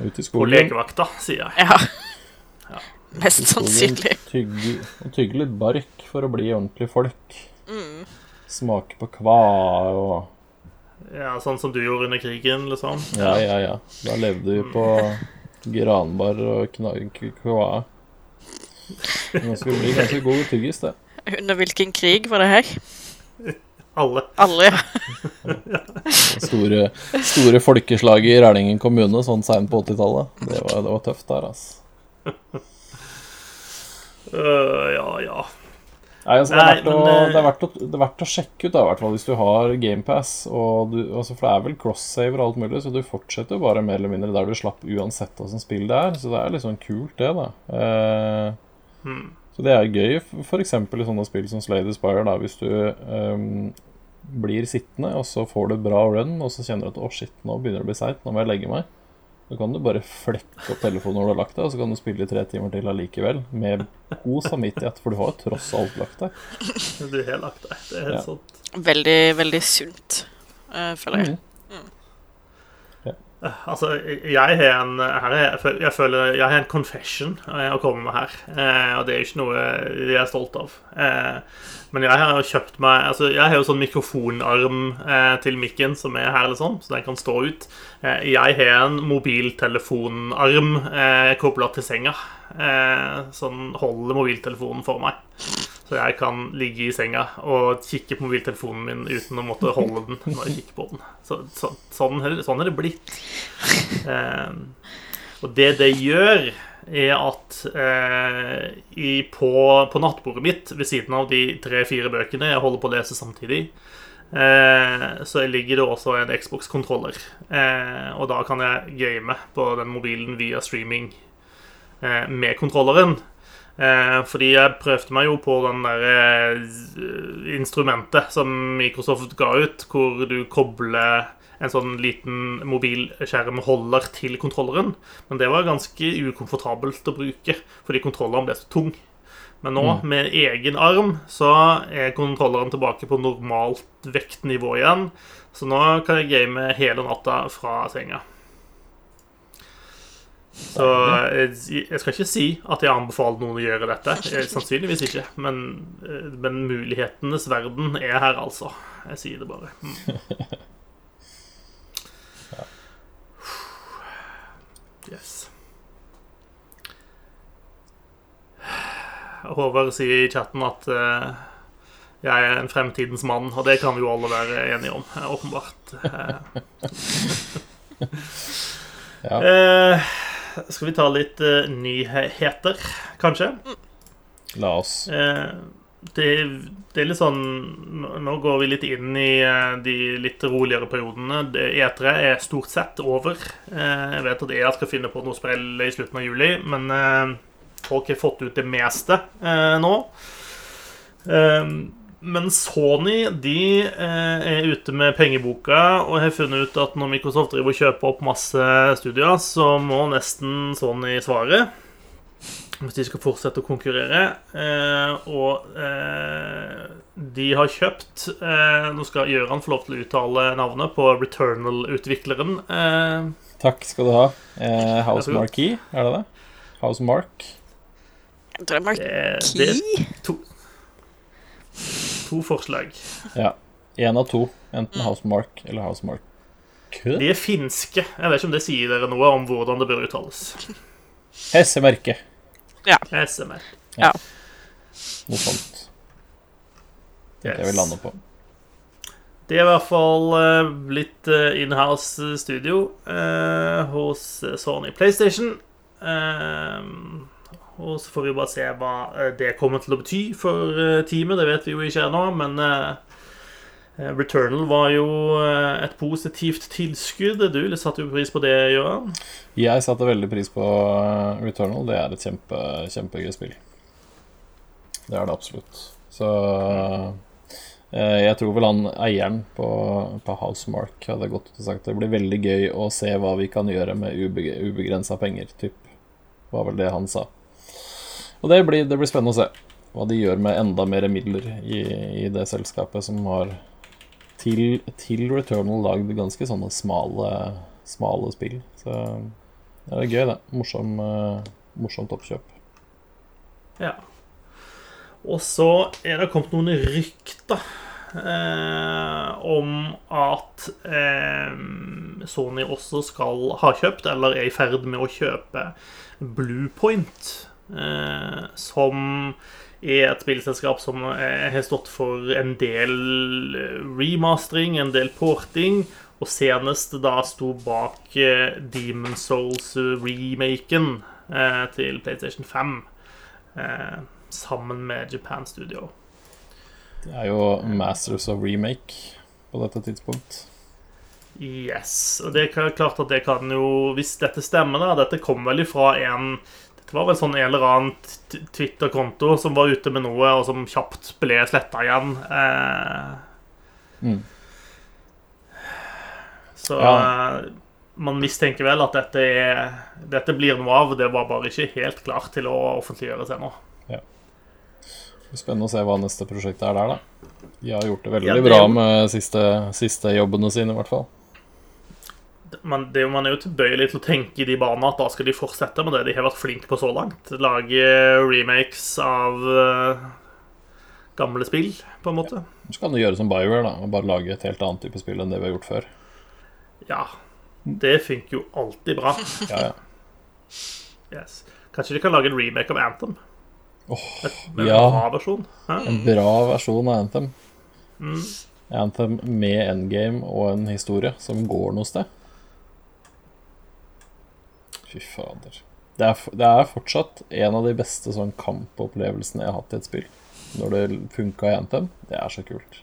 Ute i På legevakta, sier jeg. Ja. Mest i skogen, sannsynlig. Tygge, tygge litt bark for å bli ordentlig folk. Mm. Smake på kva og Ja, Sånn som du gjorde under krigen, liksom. Ja, ja, ja. Da levde vi på granbar og kna- k- kva. Men det skulle bli ganske god tyggis, det. Under hvilken krig var det her? Alle. Alle, ja. *laughs* Store, store folkeslaget i Rælingen kommune sånn seint på 80-tallet. Det, det var tøft der, altså. Øh, ja, ja. Nei, altså, det, er Nei, verdt å, men, eh, det, er verdt å, det er verdt å sjekke ut, da, hvert fall hvis du har GamePass. Altså, for det er vel cross-saver og alt mulig, så du fortsetter jo bare mer eller mindre der du slapp, uansett hvilket spill det er. Så det er litt sånn kult, det, da. Eh, Hmm. Så det er gøy, f.eks. i sånne spill som Slade Aspire, da, hvis du ehm, blir sittende, og så får du bra run, og så kjenner du at 'å, shit, nå begynner det å bli seigt, nå må jeg legge meg'. Så kan du bare flekke opp telefonen når du har lagt deg, og så kan du spille i tre timer til allikevel, med god samvittighet, for du har jo tross alt lagt deg. Du har lagt deg. Det er helt Ja. sant. Veldig, veldig sunt, eh, føler jeg. Mhm. Altså, jeg har en her er, jeg føl- Jeg føler jeg har en confession eh, å komme med her. Eh, og det er ikke noe jeg er stolt av. Eh, men jeg har jo kjøpt meg Altså, jeg har jo sånn mikrofonarm eh, til mikken som er her, liksom, så den kan stå ut. Eh, jeg har en mobiltelefonarm eh, kobla til senga. Eh, sånn holder mobiltelefonen for meg. Så jeg kan ligge i senga og kikke på mobiltelefonen min uten å måtte holde den når jeg kikker på den. Så, så, sånn, sånn er det blitt. Eh, og det det gjør, er at eh, i, på, på nattbordet mitt, ved siden av de tre-fire bøkene jeg holder på å lese samtidig, eh, så ligger det også en Xbox-kontroller. Eh, og da kan jeg game på den mobilen via streaming eh, med kontrolleren. Eh, fordi jeg prøvde meg jo på den der eh, instrumentet som Microsoft ga ut, hvor du kobler en sånn liten mobilskjermholder til kontrolleren. Men det var ganske ukomfortabelt å bruke, fordi kontrolleren ble så tung. Men nå, med egen arm, så er kontrolleren tilbake på normalt vektnivå igjen. Så nå kan jeg game hele natta fra senga. Så jeg, jeg skal ikke si at jeg anbefaler noen å gjøre dette. Eh, Sannsynligvis ikke. Men, eh, men mulighetenes verden er her, altså. Jeg sier det bare. Mm. *laughs* Yes. Håvard sier i chatten at eh, jeg er en fremtidens mann, og det kan vi jo alle være enige om, åpenbart. *laughs* Ja. Skal vi ta litt uh, nyheter, kanskje? La oss. Eh, det, det er litt sånn nå- går vi litt inn i eh, de litt roligere periodene. Det- E3 er stort sett over. Jeg vet at EA skal finne på noe sprell i slutten av juli, men folk har fått ut det meste nå. Men Sony de eh, er ute med pengeboka og har funnet ut at når Microsoft driver og kjøper opp masse studier, så må nesten Sony svare. Hvis de skal fortsette å konkurrere. Eh, og eh, de har kjøpt eh, Nå skal Gøran få lov til å uttale navnet på Returnal-utvikleren. Eh, Takk skal du ha. Eh, House. Marquee, er det det? House Mark. Jeg tror det er Mark det, det er Key. To, forslag. Ja. Én av to. Enten Housemark eller Housemark. Kø? De er finske. Jeg vet ikke om det sier dere noe om hvordan det bør uttales. Hessemerke. Ja. Ja. Noe sånt. Tenker jeg vi lander på. Det er i hvert fall blitt litt eh, inhouse studio eh, hos eh, Sony PlayStation. Eh, og så får vi bare se hva eh, det kommer til å bety for eh, teamet. Det vet vi jo ikke ennå, men eh, Returnal var jo et positivt tilskudd. Du satte jo pris på det, Gøran. Jeg satte veldig pris på Returnal. Det er et kjempe, kjempegøy spill. Det er det absolutt. Så jeg tror vel han eieren på, på Housemark hadde gått ut og sagt det blir veldig gøy å se hva vi kan gjøre med ubegrensa penger. Typ. Var vel det han sa. Og det blir, det blir spennende å se hva de gjør med enda mer midler i, i det selskapet som har til, til Returnal lagd ganske sånne smale, smale spill. Så det er gøy, det. Morsom, eh, morsomt oppkjøp. Ja. Og så er det kommet noen rykter eh, om at eh, Sony også skal ha kjøpt, eller er i ferd med å kjøpe, Bluepoint. Eh, som er et spillselskap som eh, har stått for en del remastering, en del porting, og senest da sto bak eh, Demon Souls-remaken eh, til PlayStation 5 eh, sammen med Japan Studio. Det er jo Masters of Remake på dette tidspunkt. Yes. Og det er klart at det kan jo Hvis dette stemmer, da Dette kom vel ifra en Dette var vel sånn en eller annen Twitter-konto som var ute med noe, og som kjapt ble sletta igjen. Eh, Mm. så Ja. eh, man mistenker vel at dette, er, dette blir noe av. Det var bare ikke helt klart til å offentliggjøres ennå. Ja. Spennende å se hva neste prosjekt er der, da. De har gjort det veldig Ja, det bra med siste, siste jobbene sine, i hvert fall. Man, det, man er jo tilbøyelig til å tenke i de banene at da skal de fortsette med det de har vært flinke på så langt. Lage remakes av uh, gamle spill, på en måte. Så kan du gjøre som BioWare, da, og bare lage et helt annet type spill enn det vi har gjort før. Ja. Det funker jo alltid bra. *laughs* Ja, ja. Yes. Kanskje de kan lage en remake av Anthem? Oh, Med en bra versjon? Hæ? En bra versjon av Anthem. Mm. Anthem med endgame og en historie som går noe sted. Fy fader. Det er, det er fortsatt en av de beste sånn kampopplevelsene jeg har hatt i et spill. Når det funka i Anthem. Det er så kult.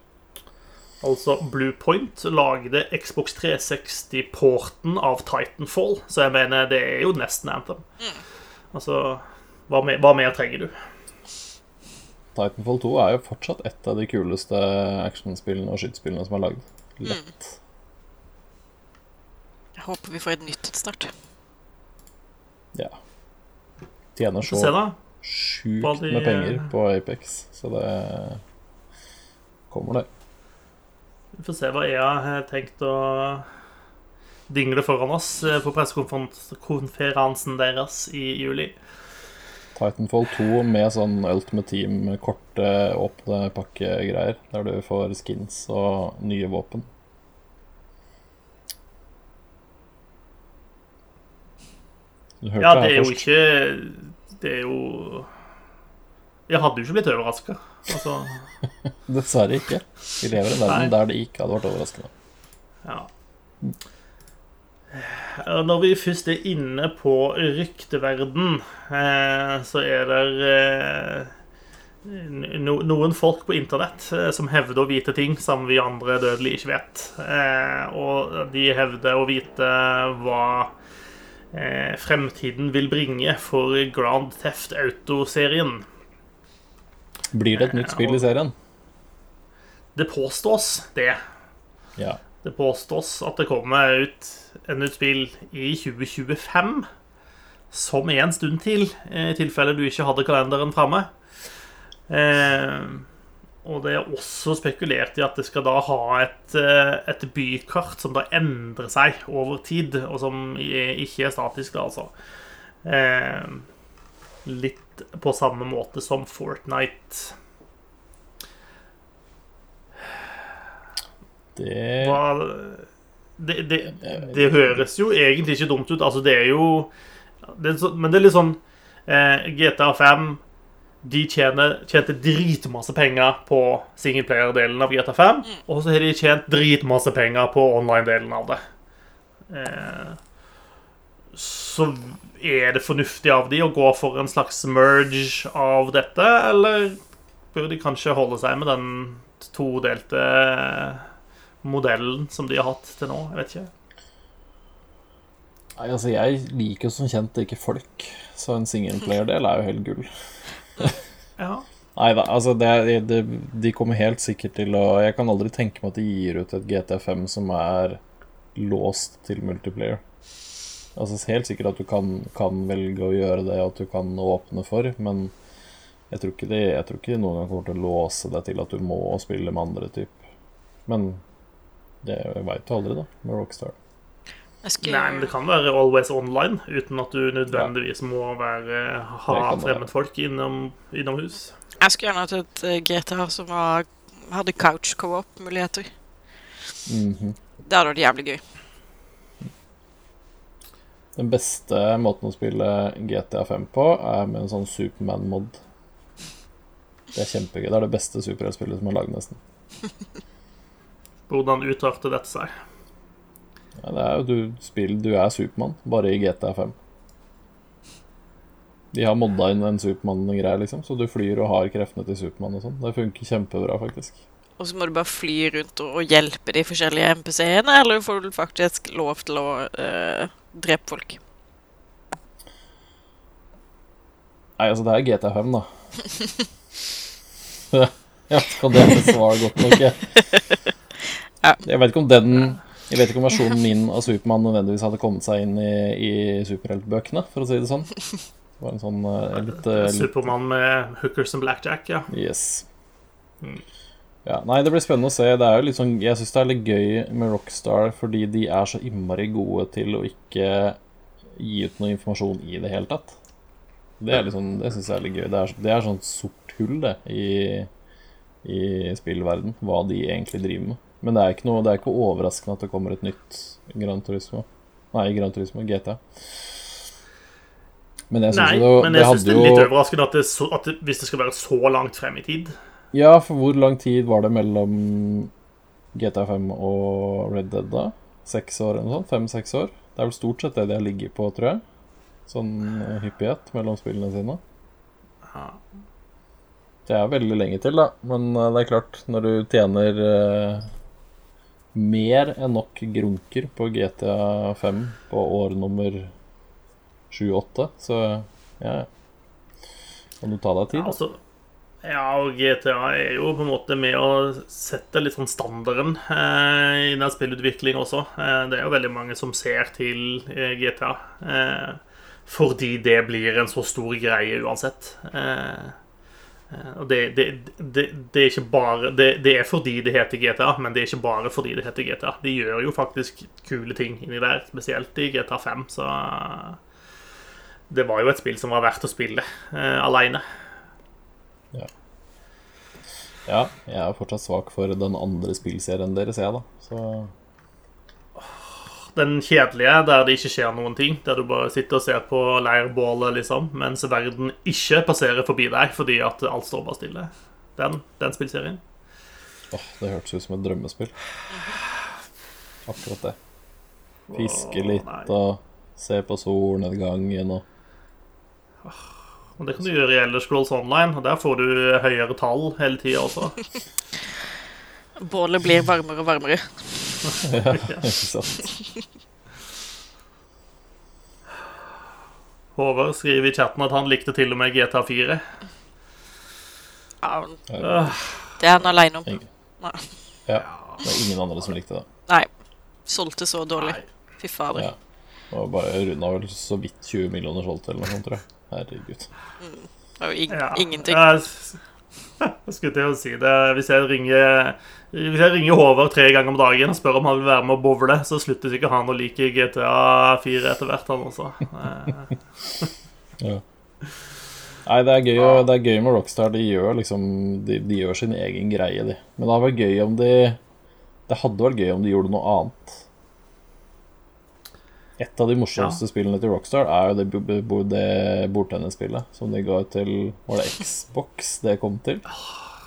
Altså, Bluepoint lagde Xbox 360-porten av Titanfall, så jeg mener det er jo nesten Anthem. Altså, hva mer, hva mer trenger du? Titanfall 2 er jo fortsatt et av de kuleste actionspillene og skytespillene som er lagd. Lett. Jeg håper vi får et nytt snart. Ja. Tjener så Se, da. sjukt de- med penger på Apex, så det kommer, det. Vi får se hva EA har tenkt å dingle foran oss eh, på pressekonferansen deres i juli. Titanfall 2 med sånn Ultimate Team, korte, åpne pakkegreier, der du får skins og nye våpen. Du hørte Ja, det er jo ikke Det er jo Jeg hadde jo ikke blitt overraska. Altså, *laughs* Dessverre ikke. Vi lever i en verden der det ikke hadde vært overraskende. ja. Når vi først er inne på rykteverden, eh, så er det eh, noen folk på internett eh, som hevder å vite ting som vi andre dødelige ikke vet. Og de hevder å vite hva fremtiden vil bringe for Grand Theft Auto-serien. Blir det et nytt spill i serien? Det påstås det. Ja. Det påstås at det kommer ut en nytt spill i 2025. som er en stund til, eh, i tilfelle du ikke hadde kalenderen framme. Eh, og det er også spekulert i at det skal da ha et, eh, et bykart som da endrer seg over tid, og som ikke er statisk, da, altså. Eh, litt på samme måte som Fortnite. Det Hva, det, det, det høres jo egentlig ikke dumt ut. Altså, det er jo det er så, Men det er litt sånn eh, GTA 5 De tjener, tjente dritmasse penger på singleplayer-delen av GTA 5. Og så har de tjent dritmasse penger på online-delen av det. Eh, så er det fornuftig av de å gå for en slags merge av dette, eller bør de kanskje holde seg med den todelte modellen som de har hatt til nå? Jeg vet ikke. Nei, altså, jeg liker jo som kjent ikke folk, så en singleplayer-del er jo helt gull. Nei da, altså det, det, de kommer helt sikkert til å Jeg kan aldri tenke meg at de gir ut et GT5 som er låst til multiplayer. Altså Helt sikkert at du kan, kan velge å gjøre det, og at du kan åpne for, men jeg tror ikke de, jeg tror ikke de noen gang kommer til å låse deg til at du må spille med andre type. Men det veit du aldri, da, med Rockstar. Skulle, Nei, men det kan være always online, uten at du nødvendigvis må være, ha fremmedfolk innom, innomhus. jeg skulle gjerne hatt et eh, GTA som var, hadde couch co-op-muligheter. Mhm. Det hadde vært jævlig gøy. Den beste måten å spille GTA5 på er med en sånn Superman-mod. Det er kjempegøy. Det er det beste superheltspillet som er lagd, nesten. Hvordan utarter dette seg? Ja, det er jo du spiller Du er Supermann, bare i GTA5. De har modda inn en Supermann-greie, liksom, så du flyr og har kreftene til Supermann og sånn. Det funker kjempebra, faktisk. Og så må du bare fly rundt og, og hjelpe de forskjellige MPC-ene, eller får du faktisk lov til å eh, drepe folk? Nei, altså, det er GTA5, da. *laughs* *laughs* ja, kan det besvare godt nok, jeg. *laughs* Ja. Jeg vet ikke om den Jeg vet ikke om versjonen min av Supermann nødvendigvis hadde kommet seg inn i, i superheltbøkene, for å si det sånn. Det var en sånn uh, litt, uh, litt Supermann med hookers and blackjack, ja. Yes. Ja, nei, det blir spennende å se. Det er jo litt sånn, jeg syns det er litt gøy med Rockstar fordi de er så innmari gode til å ikke gi ut noe informasjon i det hele tatt. Det er liksom, det syns jeg er litt gøy. Det er, det er sånn sort hull, det, i, i spillverden, hva de egentlig driver med. Men det er ikke noe, det er ikke overraskende at det kommer et nytt Gran Turismo. Nei, Gran Turismo GTA. Men jeg syns det, men det jeg det er litt overraskende at det, så, at det, hvis det skal være så langt frem i tid. Ja, for hvor lang tid var det mellom GTA5 og Red Dead, da? Seks år eller noe sånt? Fem-seks år? Det er vel stort sett det de har ligget på, tror jeg. Sånn eh, hyppighet mellom spillene sine. Det er veldig lenge til, da. Men eh, det er klart, når du tjener eh, mer enn nok grunker på GTA5 på år nummer 7-8, så ja. Kan du ta deg tid? Ja, Altså, ja, og GTA er jo på en måte med å sette litt sånn standarden eh, i den spillutviklingen også. Eh, det er jo veldig mange som ser til eh, GTA. Eh, fordi det blir en så stor greie uansett. Eh, og det, det, det, det er ikke bare det, er fordi det heter GTA, men det er ikke bare fordi det heter GTA. De gjør jo faktisk kule ting inni der, spesielt i GTA 5, så det var jo et spill som var verdt å spille uh, aleine. Ja, jeg er fortsatt svak for den andre spillserien deres, jeg, da. Så Den kjedelige, der det ikke skjer noen ting. Der du bare sitter og ser på leirbålet, liksom, mens verden ikke passerer forbi deg fordi at alt står bare stille. Den, den spillserien. åh, det hørtes ut som et drømmespill. Akkurat det. Fiske litt nei. og se på solnedgangen og Og det kan du gjøre i Elder Scrolls Online, og der får du høyere tall hele tida også. Bålet blir varmere og varmere. Ja, ikke sant. Håvard skriver i chatten at han likte til og med GTA4. Ja, Ja, det er han aleine om. Ingen. Nei. Ja, det er ingen andre som likte det. Nei. Solgte så dårlig. Fy fader. Ja. Og bare runda vel så vidt 20 millioner solgt eller noe sånt, tror jeg. Herregud. Det er jo ing Ja. ingenting. Jeg, *laughs* jeg skulle til å si det. Hvis jeg ringer Hvis jeg ringer Håvard tre ganger om dagen og spør om han vil være med å bowle, så slutter sikkert han å like GTA 4 etter hvert, han også. ja. *laughs* Nei, det er gøy, det er gøy med Rockstar. De gjør liksom de, de gjør sin egen greie, de. Men det hadde vært gøy om de Det hadde vært gøy om de gjorde noe annet. Et av de morsomste spillene til Rockstar er jo det, det bordtennisspillet som de ga til Var det Xbox det kom til?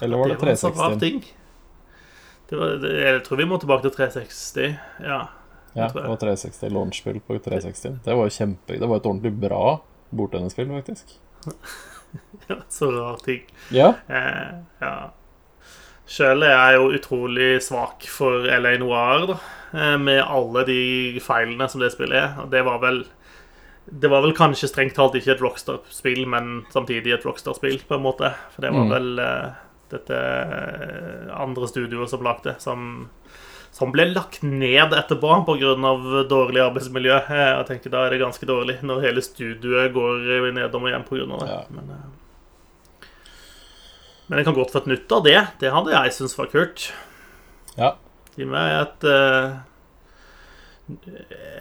Eller var det så rar 360? Var, det, jeg tror vi må tilbake til 360. Ja. Ja, det var 360 launchspill på 360. Det var kjempe Det var et ordentlig bra bordtennisspill, faktisk. *laughs* Så rar ting. Ja. Eh, ja. Sjøl er jeg jo utrolig svak for LA Noir, da. eh, Med alle de feilene som det spillet er. Og det var vel Det var vel kanskje strengt talt ikke et Rockstar-spill, men samtidig et Rockstar-spill, på en måte. For det var Mm. vel eh, dette eh, andre studioet som lagde, som som ble lagt ned etterpå pga. dårlig arbeidsmiljø. Eh, Jeg tenker Da er det ganske dårlig når hele studioet går nedom og hjem pga. det. Ja. Men, eh, men jeg kan godt få et nytt av det. Det hadde jeg syntes var kult. ja. Gi meg et uh,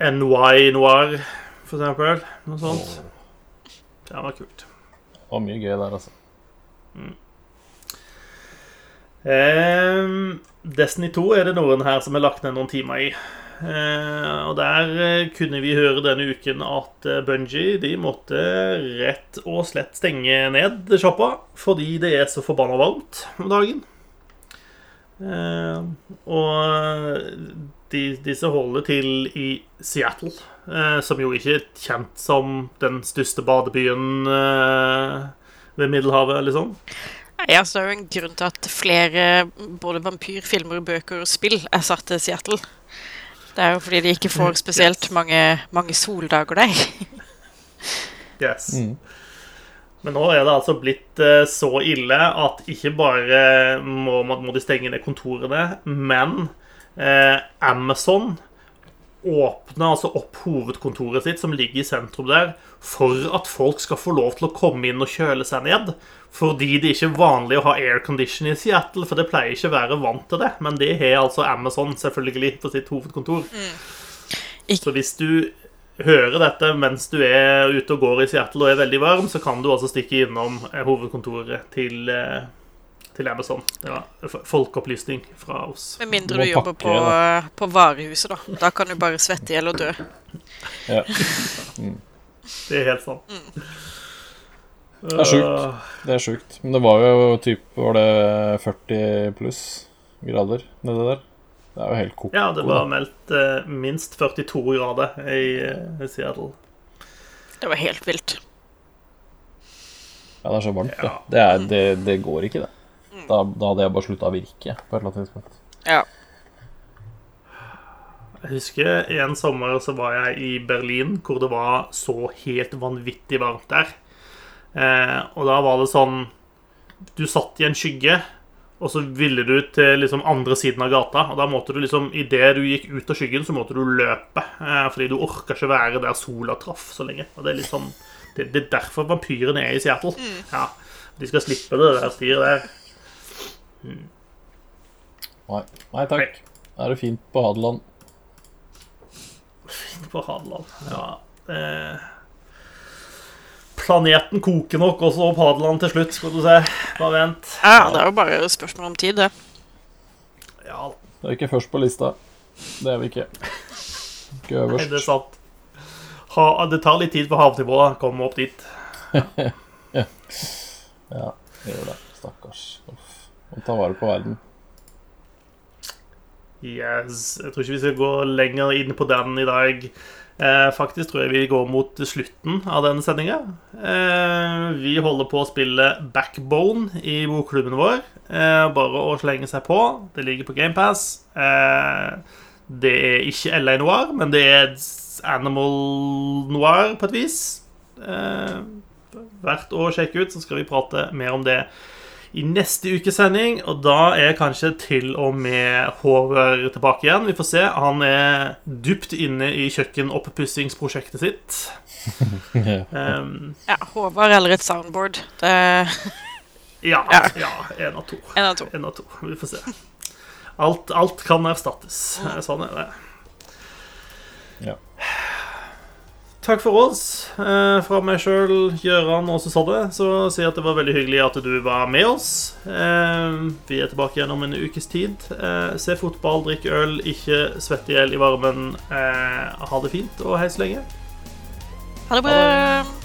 NY Noir, for eksempel. Noe sånt. Det var kult. Det var mye gøy der, altså. Ehm, Destiny 2 er det noen her som har lagt ned noen timer i. Eh, og der eh, kunne vi høre denne uken at Bungie de måtte rett og slett stenge ned sjappa fordi det er så forbanna varmt om dagen. Eh, og de, disse holder til i Seattle, eh, som jo ikke er kjent som den største badebyen eh, ved Middelhavet, liksom. Nei, altså, det er jo en grunn til at flere både vampyrfilmer, bøker og spill er satt til Seattle. Det er jo fordi de ikke får spesielt mange, mange soldager der. Yes. Mm. Men nå er det altså blitt eh, så ille at ikke bare må, må de stenge ned kontorene, men eh, Amazon åpner altså opp hovedkontoret sitt, som ligger i sentrum der, for at folk skal få lov til å komme inn og kjøle seg ned. Fordi det ikke er vanlig å ha aircondition i Seattle, for det pleier ikke å være vant til det. Men det har altså Amazon selvfølgelig på sitt hovedkontor. Så hvis du hører dette mens du er ute og går i Seattle og er veldig varm, så kan du altså stikke innom eh, hovedkontoret til, eh, til Amazon. Det var folkeopplysning fra oss. Med mindre Du du jobber på, på varehuset, da. Da kan du bare svette i hjel og dø. Ja. *laughs* Det er helt sant. Det er sjukt. Det er sjukt. Men det var jo typ Var det 40 pluss grader nedi der? Det er jo helt koko. Ja, det var meldt eh, minst 42 grader i i, Seattle. Det var helt vilt. Ja, det er så varmt, det. Det, er, det, det går ikke, det. Da, da hadde jeg bare slutta å virke på et eller annet tidspunkt. Ja. Jeg husker en sommer så var jeg i Berlin, hvor det var så helt vanvittig varmt der. Eh, og da var det sånn Du satt i en skygge, og så ville du til liksom andre siden av gata. Og da måtte du liksom Idet du gikk ut av skyggen, så måtte du løpe. Eh, fordi du orka ikke være der sola traff så lenge. Og det er litt sånn Det, det er derfor vampyrene er i Seattle. Ja, De skal slippe det der styret der. Nei, Nei takk. Da er det fint på Hadeland. På Hadeland. Ja. Eh, planeten koker nok også opp Hadeland til slutt, skal du se. Bare vent. ja, det er jo bare spørsmål om tid, det. Ja, Det er ikke først på lista. Det er vi ikke. Ikke nei, det er sant. Ha, det tar litt tid for havnivået å komme opp dit. *laughs* Ja, det gjør det. Stakkars. Uff. Må ta vare på verden. Yes. Jeg tror ikke vi skal gå lenger inn på den i dag. Eh, faktisk tror jeg vi går mot slutten av denne sendinga. Eh, vi holder på å spille Backbone i bokklubben vår. Eh, bare å slenge seg på. Det ligger på GamePass. Eh, det er ikke LA Noir, men det er Animal Noir på et vis. Eh, verdt å sjekke ut, så skal vi prate mer om det i neste ukes sending. Og da er kanskje til og med Håvard tilbake igjen. Vi får se. Han er dypt inne i kjøkkenoppussingsprosjektet sitt. Um, *laughs* Ja, Håvard eller et soundboard. Det ja, Ja. ja. Én av to. en av to. En av to. Vi får se. Alt, alt kan erstattes. Sånn er det. Ja. Takk for oss. Eh, fra meg sjøl, Gøran og Susanne, så sier jeg at det var veldig hyggelig at du var med oss. Eh, vi er tilbake igjen om en ukes tid. Eh, se fotball, drikk øl, ikke svett i hjel i varmen. Eh, ha det fint, og hei så lenge. Ha det bra.